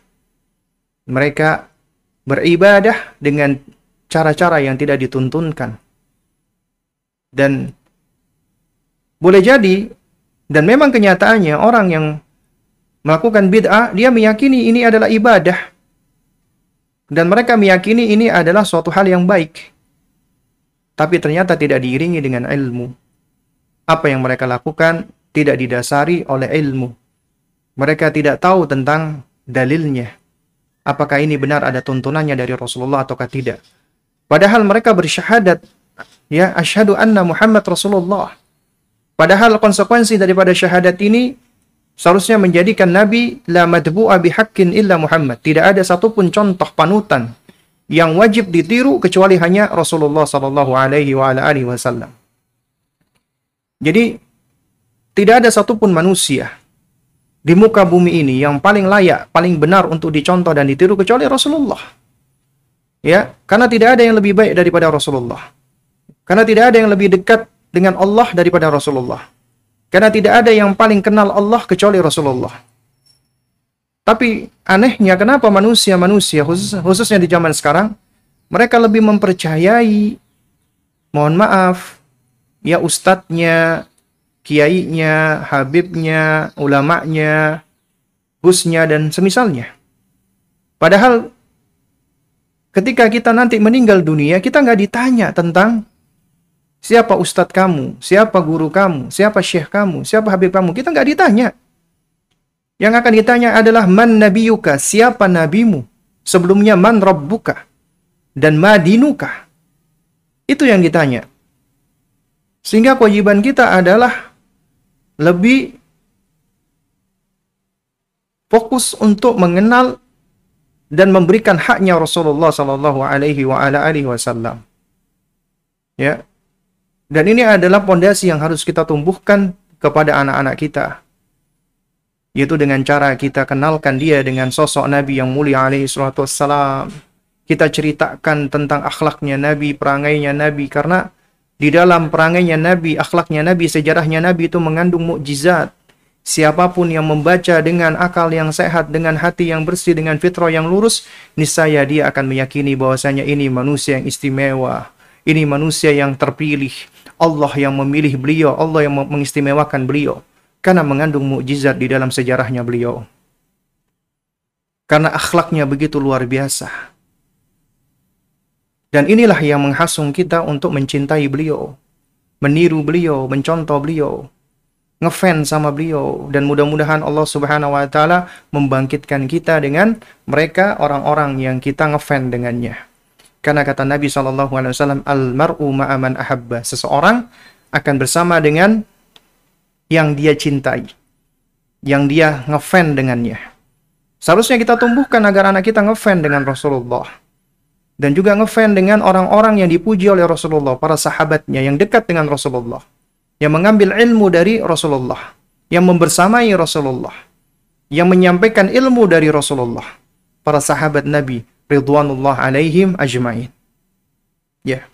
S1: Mereka beribadah dengan cara-cara yang tidak dituntunkan. Dan boleh jadi, dan memang kenyataannya orang yang melakukan bid'ah, dia meyakini ini adalah ibadah. Dan mereka meyakini ini adalah suatu hal yang baik. Tapi ternyata tidak diiringi dengan ilmu. Apa yang mereka lakukan tidak didasari oleh ilmu. Mereka tidak tahu tentang dalilnya. Apakah ini benar ada tuntunannya dari Rasulullah ataukah tidak. Padahal mereka bersyahadat, ya, asyhadu anna Muhammad Rasulullah. Padahal konsekuensi daripada syahadat ini seharusnya menjadikan Nabi la madbu'a bihaqqin illa Muhammad. Tidak ada satupun contoh panutan yang wajib ditiru kecuali hanya Rasulullah sallallahu alaihi wa alihi wasallam. Jadi tidak ada satupun manusia di muka bumi ini yang paling layak, paling benar untuk dicontoh dan ditiru kecuali Rasulullah. Ya, karena tidak ada yang lebih baik daripada Rasulullah. Karena tidak ada yang lebih dekat dengan Allah daripada Rasulullah. Karena tidak ada yang paling kenal Allah kecuali Rasulullah. Tapi anehnya kenapa manusia-manusia khusus, khususnya di zaman sekarang mereka lebih mempercayai mohon maaf ya ustadznya kiainya, habibnya, ulamanya, busnya, dan semisalnya. Padahal ketika kita nanti meninggal dunia, kita nggak ditanya tentang siapa ustadz kamu, siapa guru kamu, siapa syekh kamu, siapa habib kamu. Kita nggak ditanya. Yang akan ditanya adalah man nabiyuka, siapa nabimu. Sebelumnya man rabbuka dan madinuka. Itu yang ditanya. Sehingga kewajiban kita adalah lebih fokus untuk mengenal dan memberikan haknya Rasulullah Sallallahu Alaihi Wasallam. Ya, dan ini adalah pondasi yang harus kita tumbuhkan kepada anak-anak kita, yaitu dengan cara kita kenalkan dia dengan sosok Nabi yang mulia alaihi salatu. Kita ceritakan tentang akhlaknya Nabi, perangainya Nabi, karena di dalam perangainya Nabi, akhlaknya Nabi, sejarahnya Nabi itu mengandung mukjizat. Siapa pun yang membaca dengan akal yang sehat, dengan hati yang bersih, dengan fitrah yang lurus, niscaya dia akan meyakini bahwasanya ini manusia yang istimewa. Ini manusia yang terpilih. Allah yang memilih beliau, Allah yang mengistimewakan beliau karena mengandung mukjizat di dalam sejarahnya beliau. Karena akhlaknya begitu luar biasa. Dan inilah yang menghasung kita untuk mencintai beliau, meniru beliau, mencontoh beliau, ngefans sama beliau dan mudah-mudahan Allah Subhanahu wa taala membangkitkan kita dengan mereka orang-orang yang kita ngefans dengannya. Karena kata Nabi Shallallahu Alaihi Wasallam, al mar'u ma'aman ahabba. Seseorang akan bersama dengan yang dia cintai, yang dia ngefan dengannya. Seharusnya kita tumbuhkan agar anak kita ngefan dengan Rasulullah. Dan juga ngefan dengan orang-orang yang dipuji oleh Rasulullah, para sahabatnya yang dekat dengan Rasulullah. Yang mengambil ilmu dari Rasulullah. Yang membersamai Rasulullah. Yang menyampaikan ilmu dari Rasulullah. Para sahabat Nabi ridwanullah alaihim ajmain. Ya.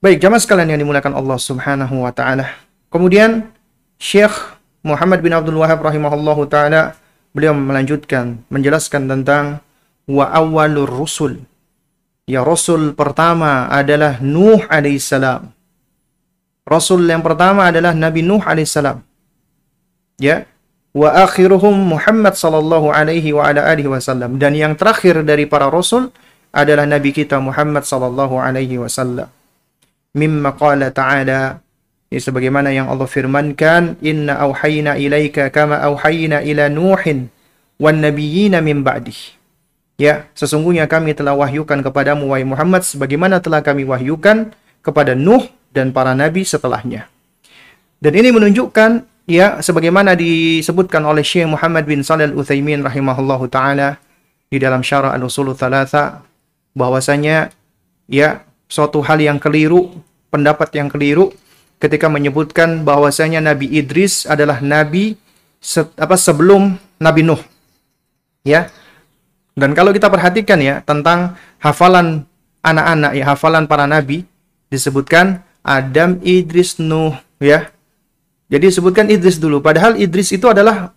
S1: Baik, jamaah sekalian yang dimuliakan Allah Subhanahu wa taala. Kemudian Syekh Muhammad bin Abdul Wahab rahimahullahu taala beliau melanjutkan menjelaskan tentang wa awwalur rusul. Ya Rasul pertama adalah Nuh alaihissalam. Rasul yang pertama adalah Nabi Nuh alaihissalam. Ya, wa akhiruhum Muhammad sallallahu alaihi wa ala alihi wasallam dan yang terakhir dari para rasul adalah nabi kita Muhammad sallallahu alaihi wasallam mimma qala ta'ala ya, sebagaimana yang Allah firmankan inna auhayna ilaika kama auhayna ila nuhin wan nabiyyina min ba'di ya sesungguhnya kami telah wahyukan kepadamu wahai Muhammad sebagaimana telah kami wahyukan kepada Nuh dan para nabi setelahnya dan ini menunjukkan Ya, sebagaimana disebutkan oleh Syekh Muhammad bin Shalih Al-Utsaimin rahimahullahu taala di dalam Syarah Al-Usul Tsalatsa bahwasanya ya suatu hal yang keliru, pendapat yang keliru ketika menyebutkan bahwasanya Nabi Idris adalah nabi se apa sebelum Nabi Nuh. Ya. Dan kalau kita perhatikan ya tentang hafalan anak-anak ya hafalan para nabi disebutkan Adam, Idris, Nuh ya jadi sebutkan Idris dulu. Padahal Idris itu adalah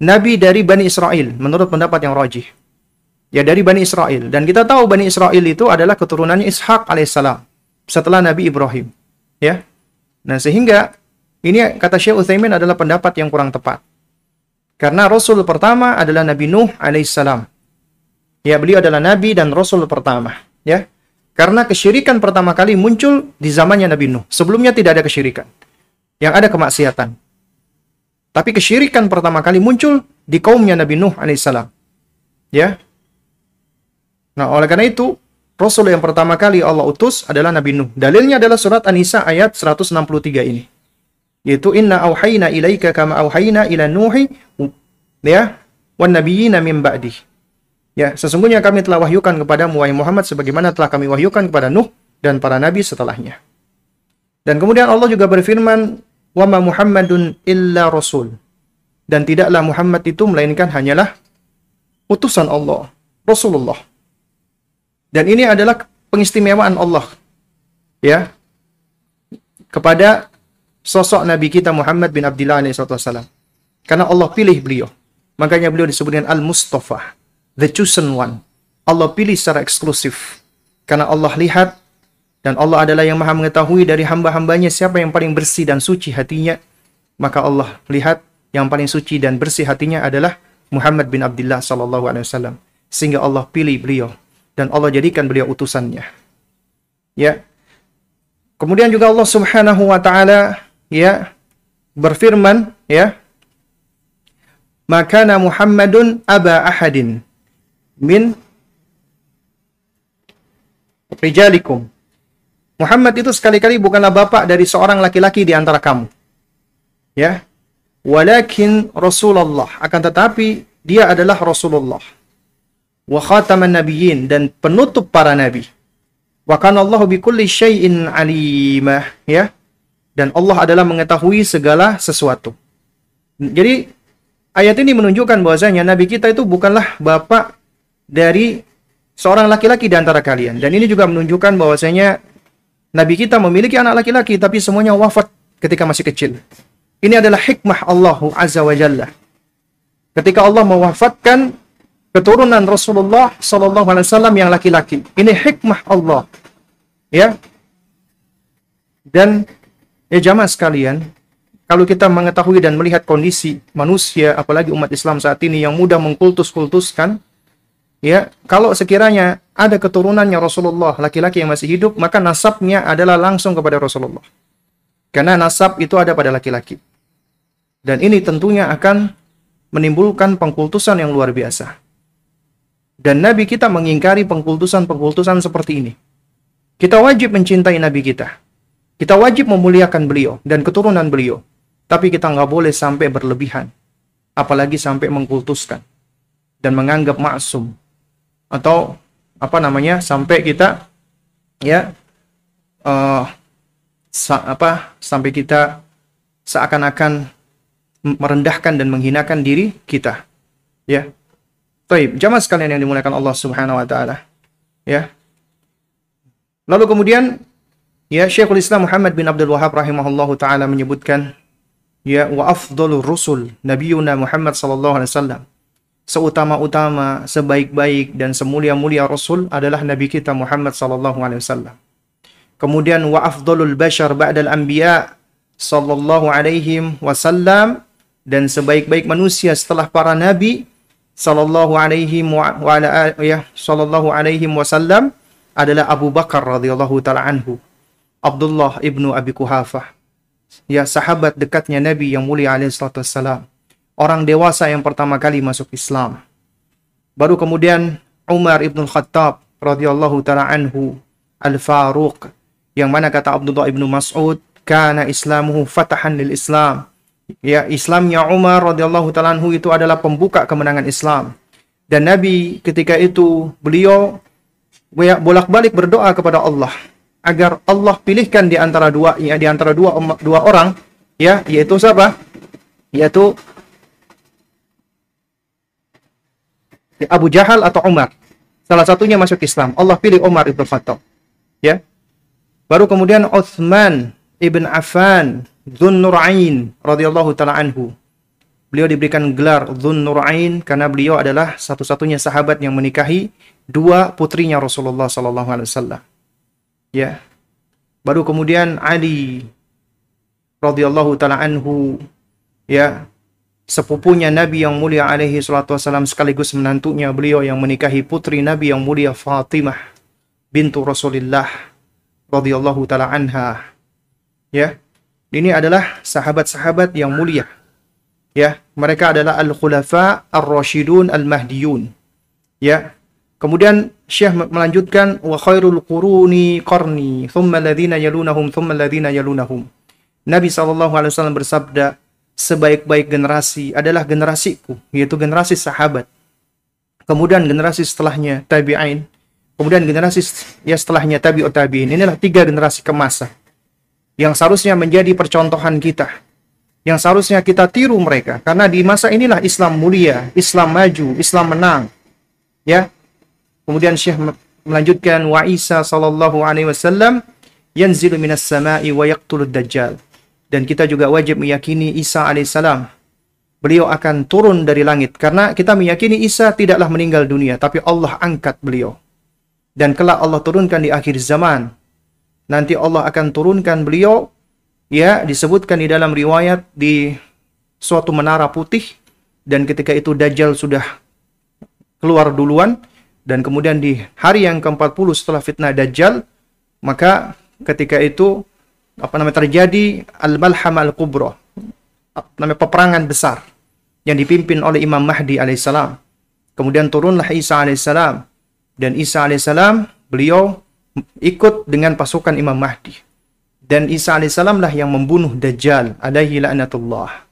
S1: nabi dari Bani Israel menurut pendapat yang rajih. Ya dari Bani Israel. Dan kita tahu Bani Israel itu adalah keturunannya Ishak alaihissalam setelah Nabi Ibrahim. Ya. Nah sehingga ini kata Syekh Utsaimin adalah pendapat yang kurang tepat. Karena Rasul pertama adalah Nabi Nuh alaihissalam. Ya beliau adalah Nabi dan Rasul pertama. Ya. Karena kesyirikan pertama kali muncul di zamannya Nabi Nuh. Sebelumnya tidak ada kesyirikan yang ada kemaksiatan. Tapi kesyirikan pertama kali muncul di kaumnya Nabi Nuh alaihissalam. Ya. Nah, oleh karena itu, Rasul yang pertama kali Allah utus adalah Nabi Nuh. Dalilnya adalah surat An-Nisa ayat 163 ini. Yaitu inna auhayna ilaika kama auhayna ila Nuhi ya wan nabiyina min ba'di. Ya, sesungguhnya kami telah wahyukan kepada wahai Muhammad sebagaimana telah kami wahyukan kepada Nuh dan para nabi setelahnya. Dan kemudian Allah juga berfirman wa ma Muhammadun illa rasul. Dan tidaklah Muhammad itu melainkan hanyalah utusan Allah, Rasulullah. Dan ini adalah pengistimewaan Allah ya kepada sosok Nabi kita Muhammad bin Abdullah SAW. Karena Allah pilih beliau. Makanya beliau disebut dengan Al-Mustafa, the chosen one. Allah pilih secara eksklusif. Karena Allah lihat dan Allah adalah yang maha mengetahui dari hamba-hambanya siapa yang paling bersih dan suci hatinya. Maka Allah lihat yang paling suci dan bersih hatinya adalah Muhammad bin Abdullah sallallahu alaihi wasallam. Sehingga Allah pilih beliau dan Allah jadikan beliau utusannya. Ya. Kemudian juga Allah Subhanahu wa taala ya berfirman ya Makana Muhammadun aba ahadin min rijalikum Muhammad itu sekali-kali bukanlah bapak dari seorang laki-laki di antara kamu. Ya. Walakin Rasulullah. Akan tetapi dia adalah Rasulullah. Wa khataman nabiyyin dan penutup para nabi. Wa kana Allah bikulli syai'in alimah, ya. Dan Allah adalah mengetahui segala sesuatu. Jadi ayat ini menunjukkan bahwasanya nabi kita itu bukanlah bapak dari seorang laki-laki di antara kalian. Dan ini juga menunjukkan bahwasanya Nabi kita memiliki anak laki-laki tapi semuanya wafat ketika masih kecil. Ini adalah hikmah Allah Azza wa Jalla. Ketika Allah mewafatkan keturunan Rasulullah Sallallahu Alaihi Wasallam yang laki-laki. Ini hikmah Allah. Ya. Dan ya jamaah sekalian, kalau kita mengetahui dan melihat kondisi manusia, apalagi umat Islam saat ini yang mudah mengkultus-kultuskan, ya kalau sekiranya ada keturunannya Rasulullah laki-laki yang masih hidup, maka nasabnya adalah langsung kepada Rasulullah. Karena nasab itu ada pada laki-laki. Dan ini tentunya akan menimbulkan pengkultusan yang luar biasa. Dan Nabi kita mengingkari pengkultusan-pengkultusan seperti ini. Kita wajib mencintai Nabi kita. Kita wajib memuliakan beliau dan keturunan beliau. Tapi kita nggak boleh sampai berlebihan. Apalagi sampai mengkultuskan. Dan menganggap maksum. Atau apa namanya sampai kita ya uh, sa apa sampai kita seakan-akan merendahkan dan menghinakan diri kita. Ya. Taib, jamaah sekalian yang dimuliakan Allah Subhanahu wa taala. Ya. Lalu kemudian ya Syekhul Islam Muhammad bin Abdul Wahab rahimahullahu taala menyebutkan ya wa afdhalur rusul nabiyuna Muhammad sallallahu alaihi wasallam. Seutama-utama, sebaik-baik dan semulia-mulia rasul adalah nabi kita Muhammad sallallahu alaihi wasallam. Kemudian wa afdhalul bashar ba'dal anbiya sallallahu alaihi wasallam dan sebaik-baik manusia setelah para nabi sallallahu alaihi wa ala ya sallallahu alaihi wasallam adalah Abu Bakar radhiyallahu taala anhu. Abdullah ibnu Abi Kuhafah. Ya sahabat dekatnya Nabi yang mulia alaihi salatu wassalam. Orang dewasa yang pertama kali masuk Islam. Baru kemudian Umar ibnu Khattab radhiyallahu taala anhu Al-Faruq yang mana kata Abdullah ibnu Mas'ud kana islamuhu fatahan lil Islam ya Islamnya Umar radhiyallahu taala itu adalah pembuka kemenangan Islam. Dan Nabi ketika itu beliau bolak-balik berdoa kepada Allah agar Allah pilihkan di antara dua ya di antara dua dua orang ya yaitu siapa? Yaitu Abu Jahal atau Umar. Salah satunya masuk Islam. Allah pilih Umar ibn Khattab. Ya. Baru kemudian Uthman ibn Affan Dhun Nurain radhiyallahu taala anhu. Beliau diberikan gelar Dhun Nurain karena beliau adalah satu-satunya sahabat yang menikahi dua putrinya Rasulullah sallallahu alaihi wasallam. Ya. Baru kemudian Ali radhiyallahu taala anhu ya sepupunya Nabi yang mulia alaihi salatu wasallam sekaligus menantunya beliau yang menikahi putri Nabi yang mulia Fatimah bintu Rasulullah radhiyallahu taala anha. Ya. Ini adalah sahabat-sahabat yang mulia. Ya, mereka adalah al-khulafa ar-rasyidun al-mahdiyun. Ya. Kemudian Syekh melanjutkan wa khairul quruni qarni thumma alladhina yalunahum thumma alladhina yalunahum. Nabi wasallam bersabda, sebaik-baik generasi adalah generasiku, yaitu generasi sahabat. Kemudian generasi setelahnya tabi'in, kemudian generasi ya setelahnya tabi'ut tabi'in. Inilah tiga generasi kemasa yang seharusnya menjadi percontohan kita, yang seharusnya kita tiru mereka, karena di masa inilah Islam mulia, Islam maju, Islam menang. Ya, kemudian Syekh melanjutkan wa Isa sallallahu alaihi wasallam yanzilu minas sama'i wa yaqtulud dajjal. Dan kita juga wajib meyakini Isa alaihissalam. Beliau akan turun dari langit. Karena kita meyakini Isa tidaklah meninggal dunia tapi Allah angkat beliau. Dan kelak Allah turunkan di akhir zaman. Nanti Allah akan turunkan beliau ya disebutkan di dalam riwayat di suatu menara putih. Dan ketika itu Dajjal sudah keluar duluan. Dan kemudian di hari yang ke-40 setelah fitnah Dajjal maka ketika itu apa namanya terjadi al-malham al-kubra namanya peperangan besar yang dipimpin oleh Imam Mahdi alaihissalam kemudian turunlah Isa alaihissalam dan Isa alaihissalam beliau ikut dengan pasukan Imam Mahdi. Dan Isa alaihissalam lah yang membunuh Dajjal alaihi la'natullah.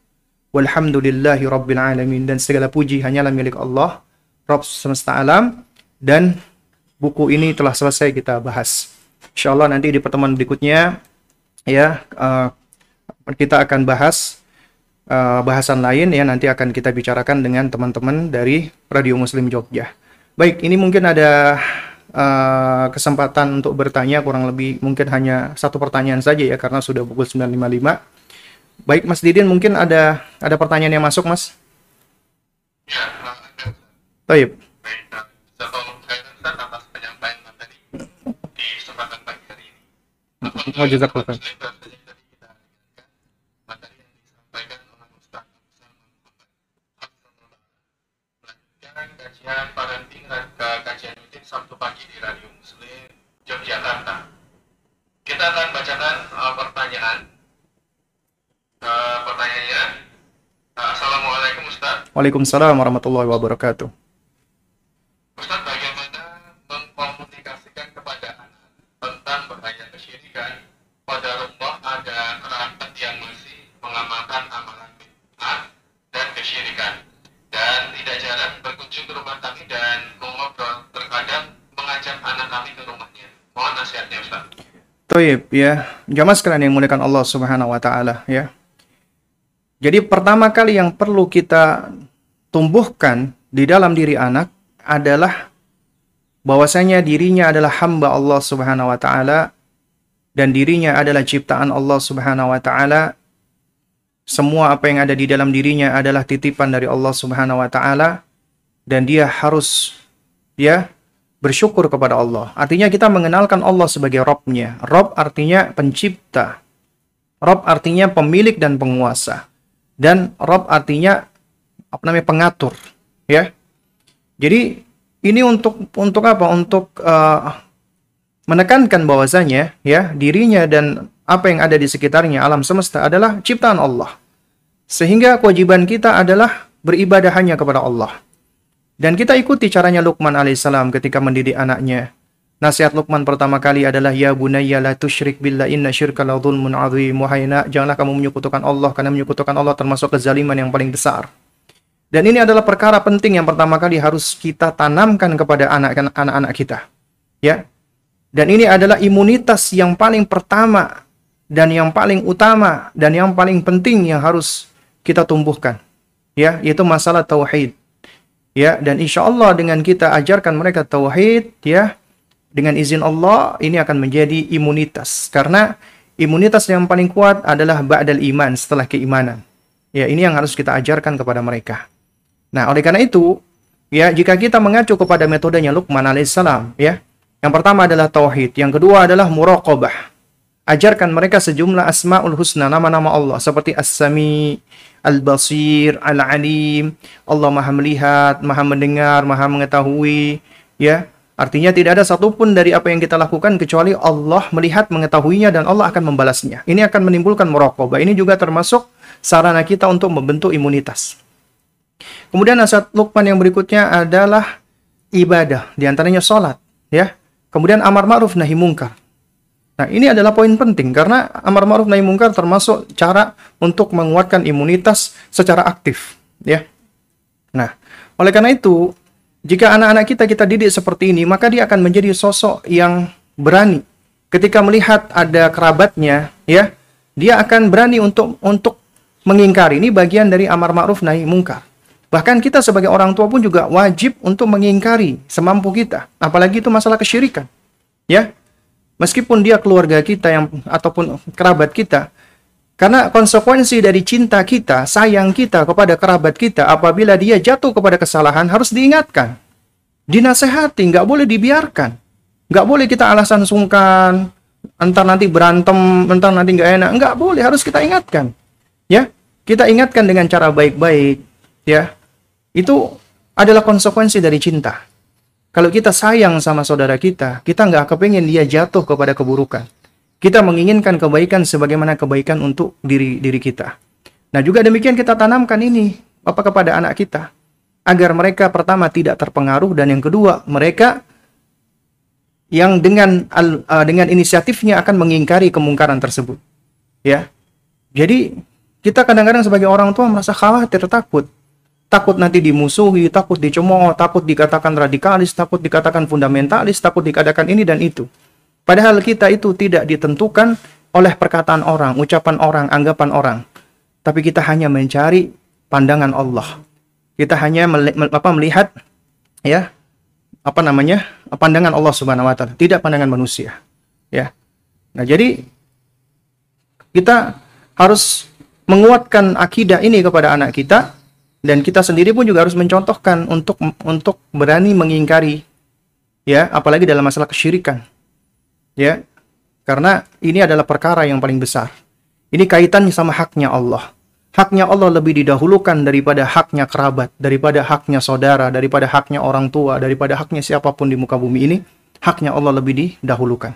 S1: Walhamdulillahi rabbil alamin. Dan segala puji hanyalah milik Allah, Rabb semesta alam. Dan buku ini telah selesai kita bahas. InsyaAllah nanti di pertemuan berikutnya, ya, uh, kita akan bahas uh, bahasan lain ya nanti akan kita bicarakan dengan teman-teman dari Radio Muslim Jogja. Baik, ini mungkin ada uh, kesempatan untuk bertanya kurang lebih mungkin hanya satu pertanyaan saja ya karena sudah pukul 9.55. Baik Mas Didin mungkin ada ada pertanyaan yang masuk Mas? Ya, ada. Baik. Oh, jazakallah khair.
S2: kajian parenting ke kajian rutin Sabtu pagi di Radio Muslim Yogyakarta. Kita akan bacakan uh, pertanyaan. Uh, pertanyaannya, uh, Assalamualaikum Ustaz.
S1: Waalaikumsalam warahmatullahi wabarakatuh.
S2: Ustaz,
S1: Toib ya, jamaah sekalian yang muliakan Allah Subhanahu wa taala ya. Jadi pertama kali yang perlu kita tumbuhkan di dalam diri anak adalah bahwasanya dirinya adalah hamba Allah Subhanahu wa taala dan dirinya adalah ciptaan Allah Subhanahu wa taala. Semua apa yang ada di dalam dirinya adalah titipan dari Allah Subhanahu wa taala dan dia harus ya bersyukur kepada Allah. Artinya kita mengenalkan Allah sebagai Robnya. Rob artinya pencipta. Rob artinya pemilik dan penguasa. Dan Rob artinya apa namanya pengatur, ya. Jadi ini untuk untuk apa? Untuk uh, menekankan bahwasanya ya dirinya dan apa yang ada di sekitarnya alam semesta adalah ciptaan Allah. Sehingga kewajiban kita adalah beribadah hanya kepada Allah. Dan kita ikuti caranya Luqman alaihissalam ketika mendidik anaknya. Nasihat Luqman pertama kali adalah ya bunayya la tusyrik billah inna syirka la dzulmun adzim. Nak, janganlah kamu menyekutukan Allah karena menyekutukan Allah termasuk kezaliman yang paling besar. Dan ini adalah perkara penting yang pertama kali harus kita tanamkan kepada anak-anak kita. Ya, dan ini adalah imunitas yang paling pertama dan yang paling utama dan yang paling penting yang harus kita tumbuhkan. Ya, yaitu masalah tauhid. Ya, dan insya Allah dengan kita ajarkan mereka tauhid, ya, dengan izin Allah ini akan menjadi imunitas. Karena imunitas yang paling kuat adalah ba'dal iman setelah keimanan. Ya, ini yang harus kita ajarkan kepada mereka. Nah, oleh karena itu, ya, jika kita mengacu kepada metodenya Luqman alaihissalam, ya, yang pertama adalah tauhid, yang kedua adalah muraqabah. Ajarkan mereka sejumlah asmaul husna, nama-nama Allah seperti As-Sami, Al-Basir, Al-Alim. Allah Maha melihat, Maha mendengar, Maha mengetahui, ya. Artinya tidak ada satupun dari apa yang kita lakukan kecuali Allah melihat, mengetahuinya dan Allah akan membalasnya. Ini akan menimbulkan muraqabah. Ini juga termasuk sarana kita untuk membentuk imunitas. Kemudian nasihat Luqman yang berikutnya adalah ibadah, di antaranya salat, ya. Kemudian amar ma'ruf nahi mungkar. Nah, ini adalah poin penting karena amar ma'ruf nahi mungkar termasuk cara untuk menguatkan imunitas secara aktif, ya. Nah, oleh karena itu, jika anak-anak kita kita didik seperti ini, maka dia akan menjadi sosok yang berani. Ketika melihat ada kerabatnya, ya, dia akan berani untuk untuk mengingkari. Ini bagian dari amar ma'ruf nahi mungkar. Bahkan kita sebagai orang tua pun juga wajib untuk mengingkari semampu kita, apalagi itu masalah kesyirikan. Ya. Meskipun dia keluarga kita yang ataupun kerabat kita, karena konsekuensi dari cinta kita, sayang kita kepada kerabat kita, apabila dia jatuh kepada kesalahan harus diingatkan. Dinasehati, nggak boleh dibiarkan. Nggak boleh kita alasan sungkan, entar nanti berantem, entar nanti nggak enak. Nggak boleh, harus kita ingatkan. Ya, kita ingatkan dengan cara baik-baik. Ya, itu adalah konsekuensi dari cinta. Kalau kita sayang sama saudara kita, kita nggak kepengen dia jatuh kepada keburukan. Kita menginginkan kebaikan sebagaimana kebaikan untuk diri diri kita. Nah juga demikian kita tanamkan ini apa kepada anak kita agar mereka pertama tidak terpengaruh dan yang kedua mereka yang dengan uh, dengan inisiatifnya akan mengingkari kemungkaran tersebut. Ya. Jadi kita kadang-kadang sebagai orang tua merasa khawatir, takut takut nanti dimusuhi, takut dicemooh, takut dikatakan radikalis, takut dikatakan fundamentalis, takut dikatakan ini dan itu. Padahal kita itu tidak ditentukan oleh perkataan orang, ucapan orang, anggapan orang. Tapi kita hanya mencari pandangan Allah. Kita hanya melihat ya apa namanya pandangan Allah Subhanahu Wa Taala, tidak pandangan manusia. Ya. Nah jadi kita harus menguatkan akidah ini kepada anak kita dan kita sendiri pun juga harus mencontohkan untuk untuk berani mengingkari ya apalagi dalam masalah kesyirikan ya Karena ini adalah perkara yang paling besar. Ini kaitannya sama haknya Allah. Haknya Allah lebih didahulukan daripada haknya kerabat, daripada haknya saudara, daripada haknya orang tua, daripada haknya siapa pun di muka bumi ini. Haknya Allah lebih didahulukan.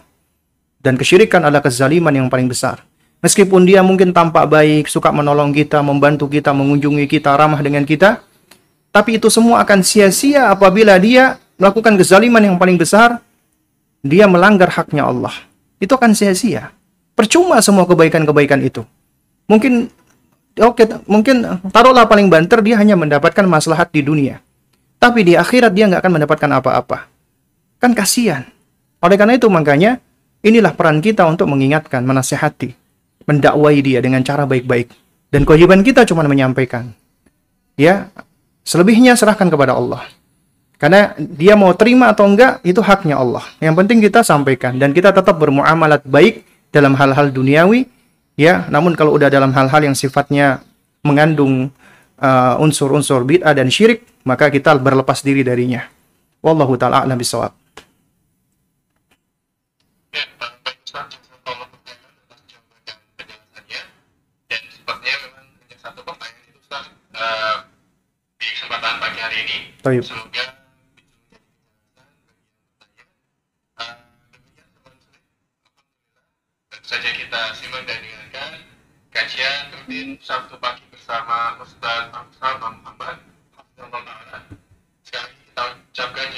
S1: Dan kesyirikan adalah kezaliman yang paling besar. Meskipun dia mungkin tampak baik, suka menolong kita, membantu kita, mengunjungi kita, ramah dengan kita, tapi itu semua akan sia-sia apabila dia melakukan kezaliman yang paling besar, dia melanggar haknya Allah. Itu akan sia-sia. Percuma semua kebaikan-kebaikan itu. Mungkin oke, mungkin taruhlah paling banter dia hanya mendapatkan maslahat di dunia. Tapi di akhirat dia nggak akan mendapatkan apa-apa. Kan kasihan. Oleh karena itu makanya inilah peran kita untuk mengingatkan, menasehati mendakwai dia dengan cara baik-baik. Dan kewajiban kita cuma menyampaikan. Ya, selebihnya serahkan kepada Allah. Karena dia mau terima atau enggak, itu haknya Allah. Yang penting kita sampaikan. Dan kita tetap bermuamalat baik dalam hal-hal duniawi. Ya, namun kalau udah dalam hal-hal yang sifatnya mengandung uh, unsur-unsur uh, bid'ah dan syirik, maka kita berlepas diri darinya. Wallahu ta'ala a'lam.
S2: Toyib. saja kita simak dan dengarkan kajian rutin Sabtu pagi bersama Ustaz Muhammad Sekali kita ucapkan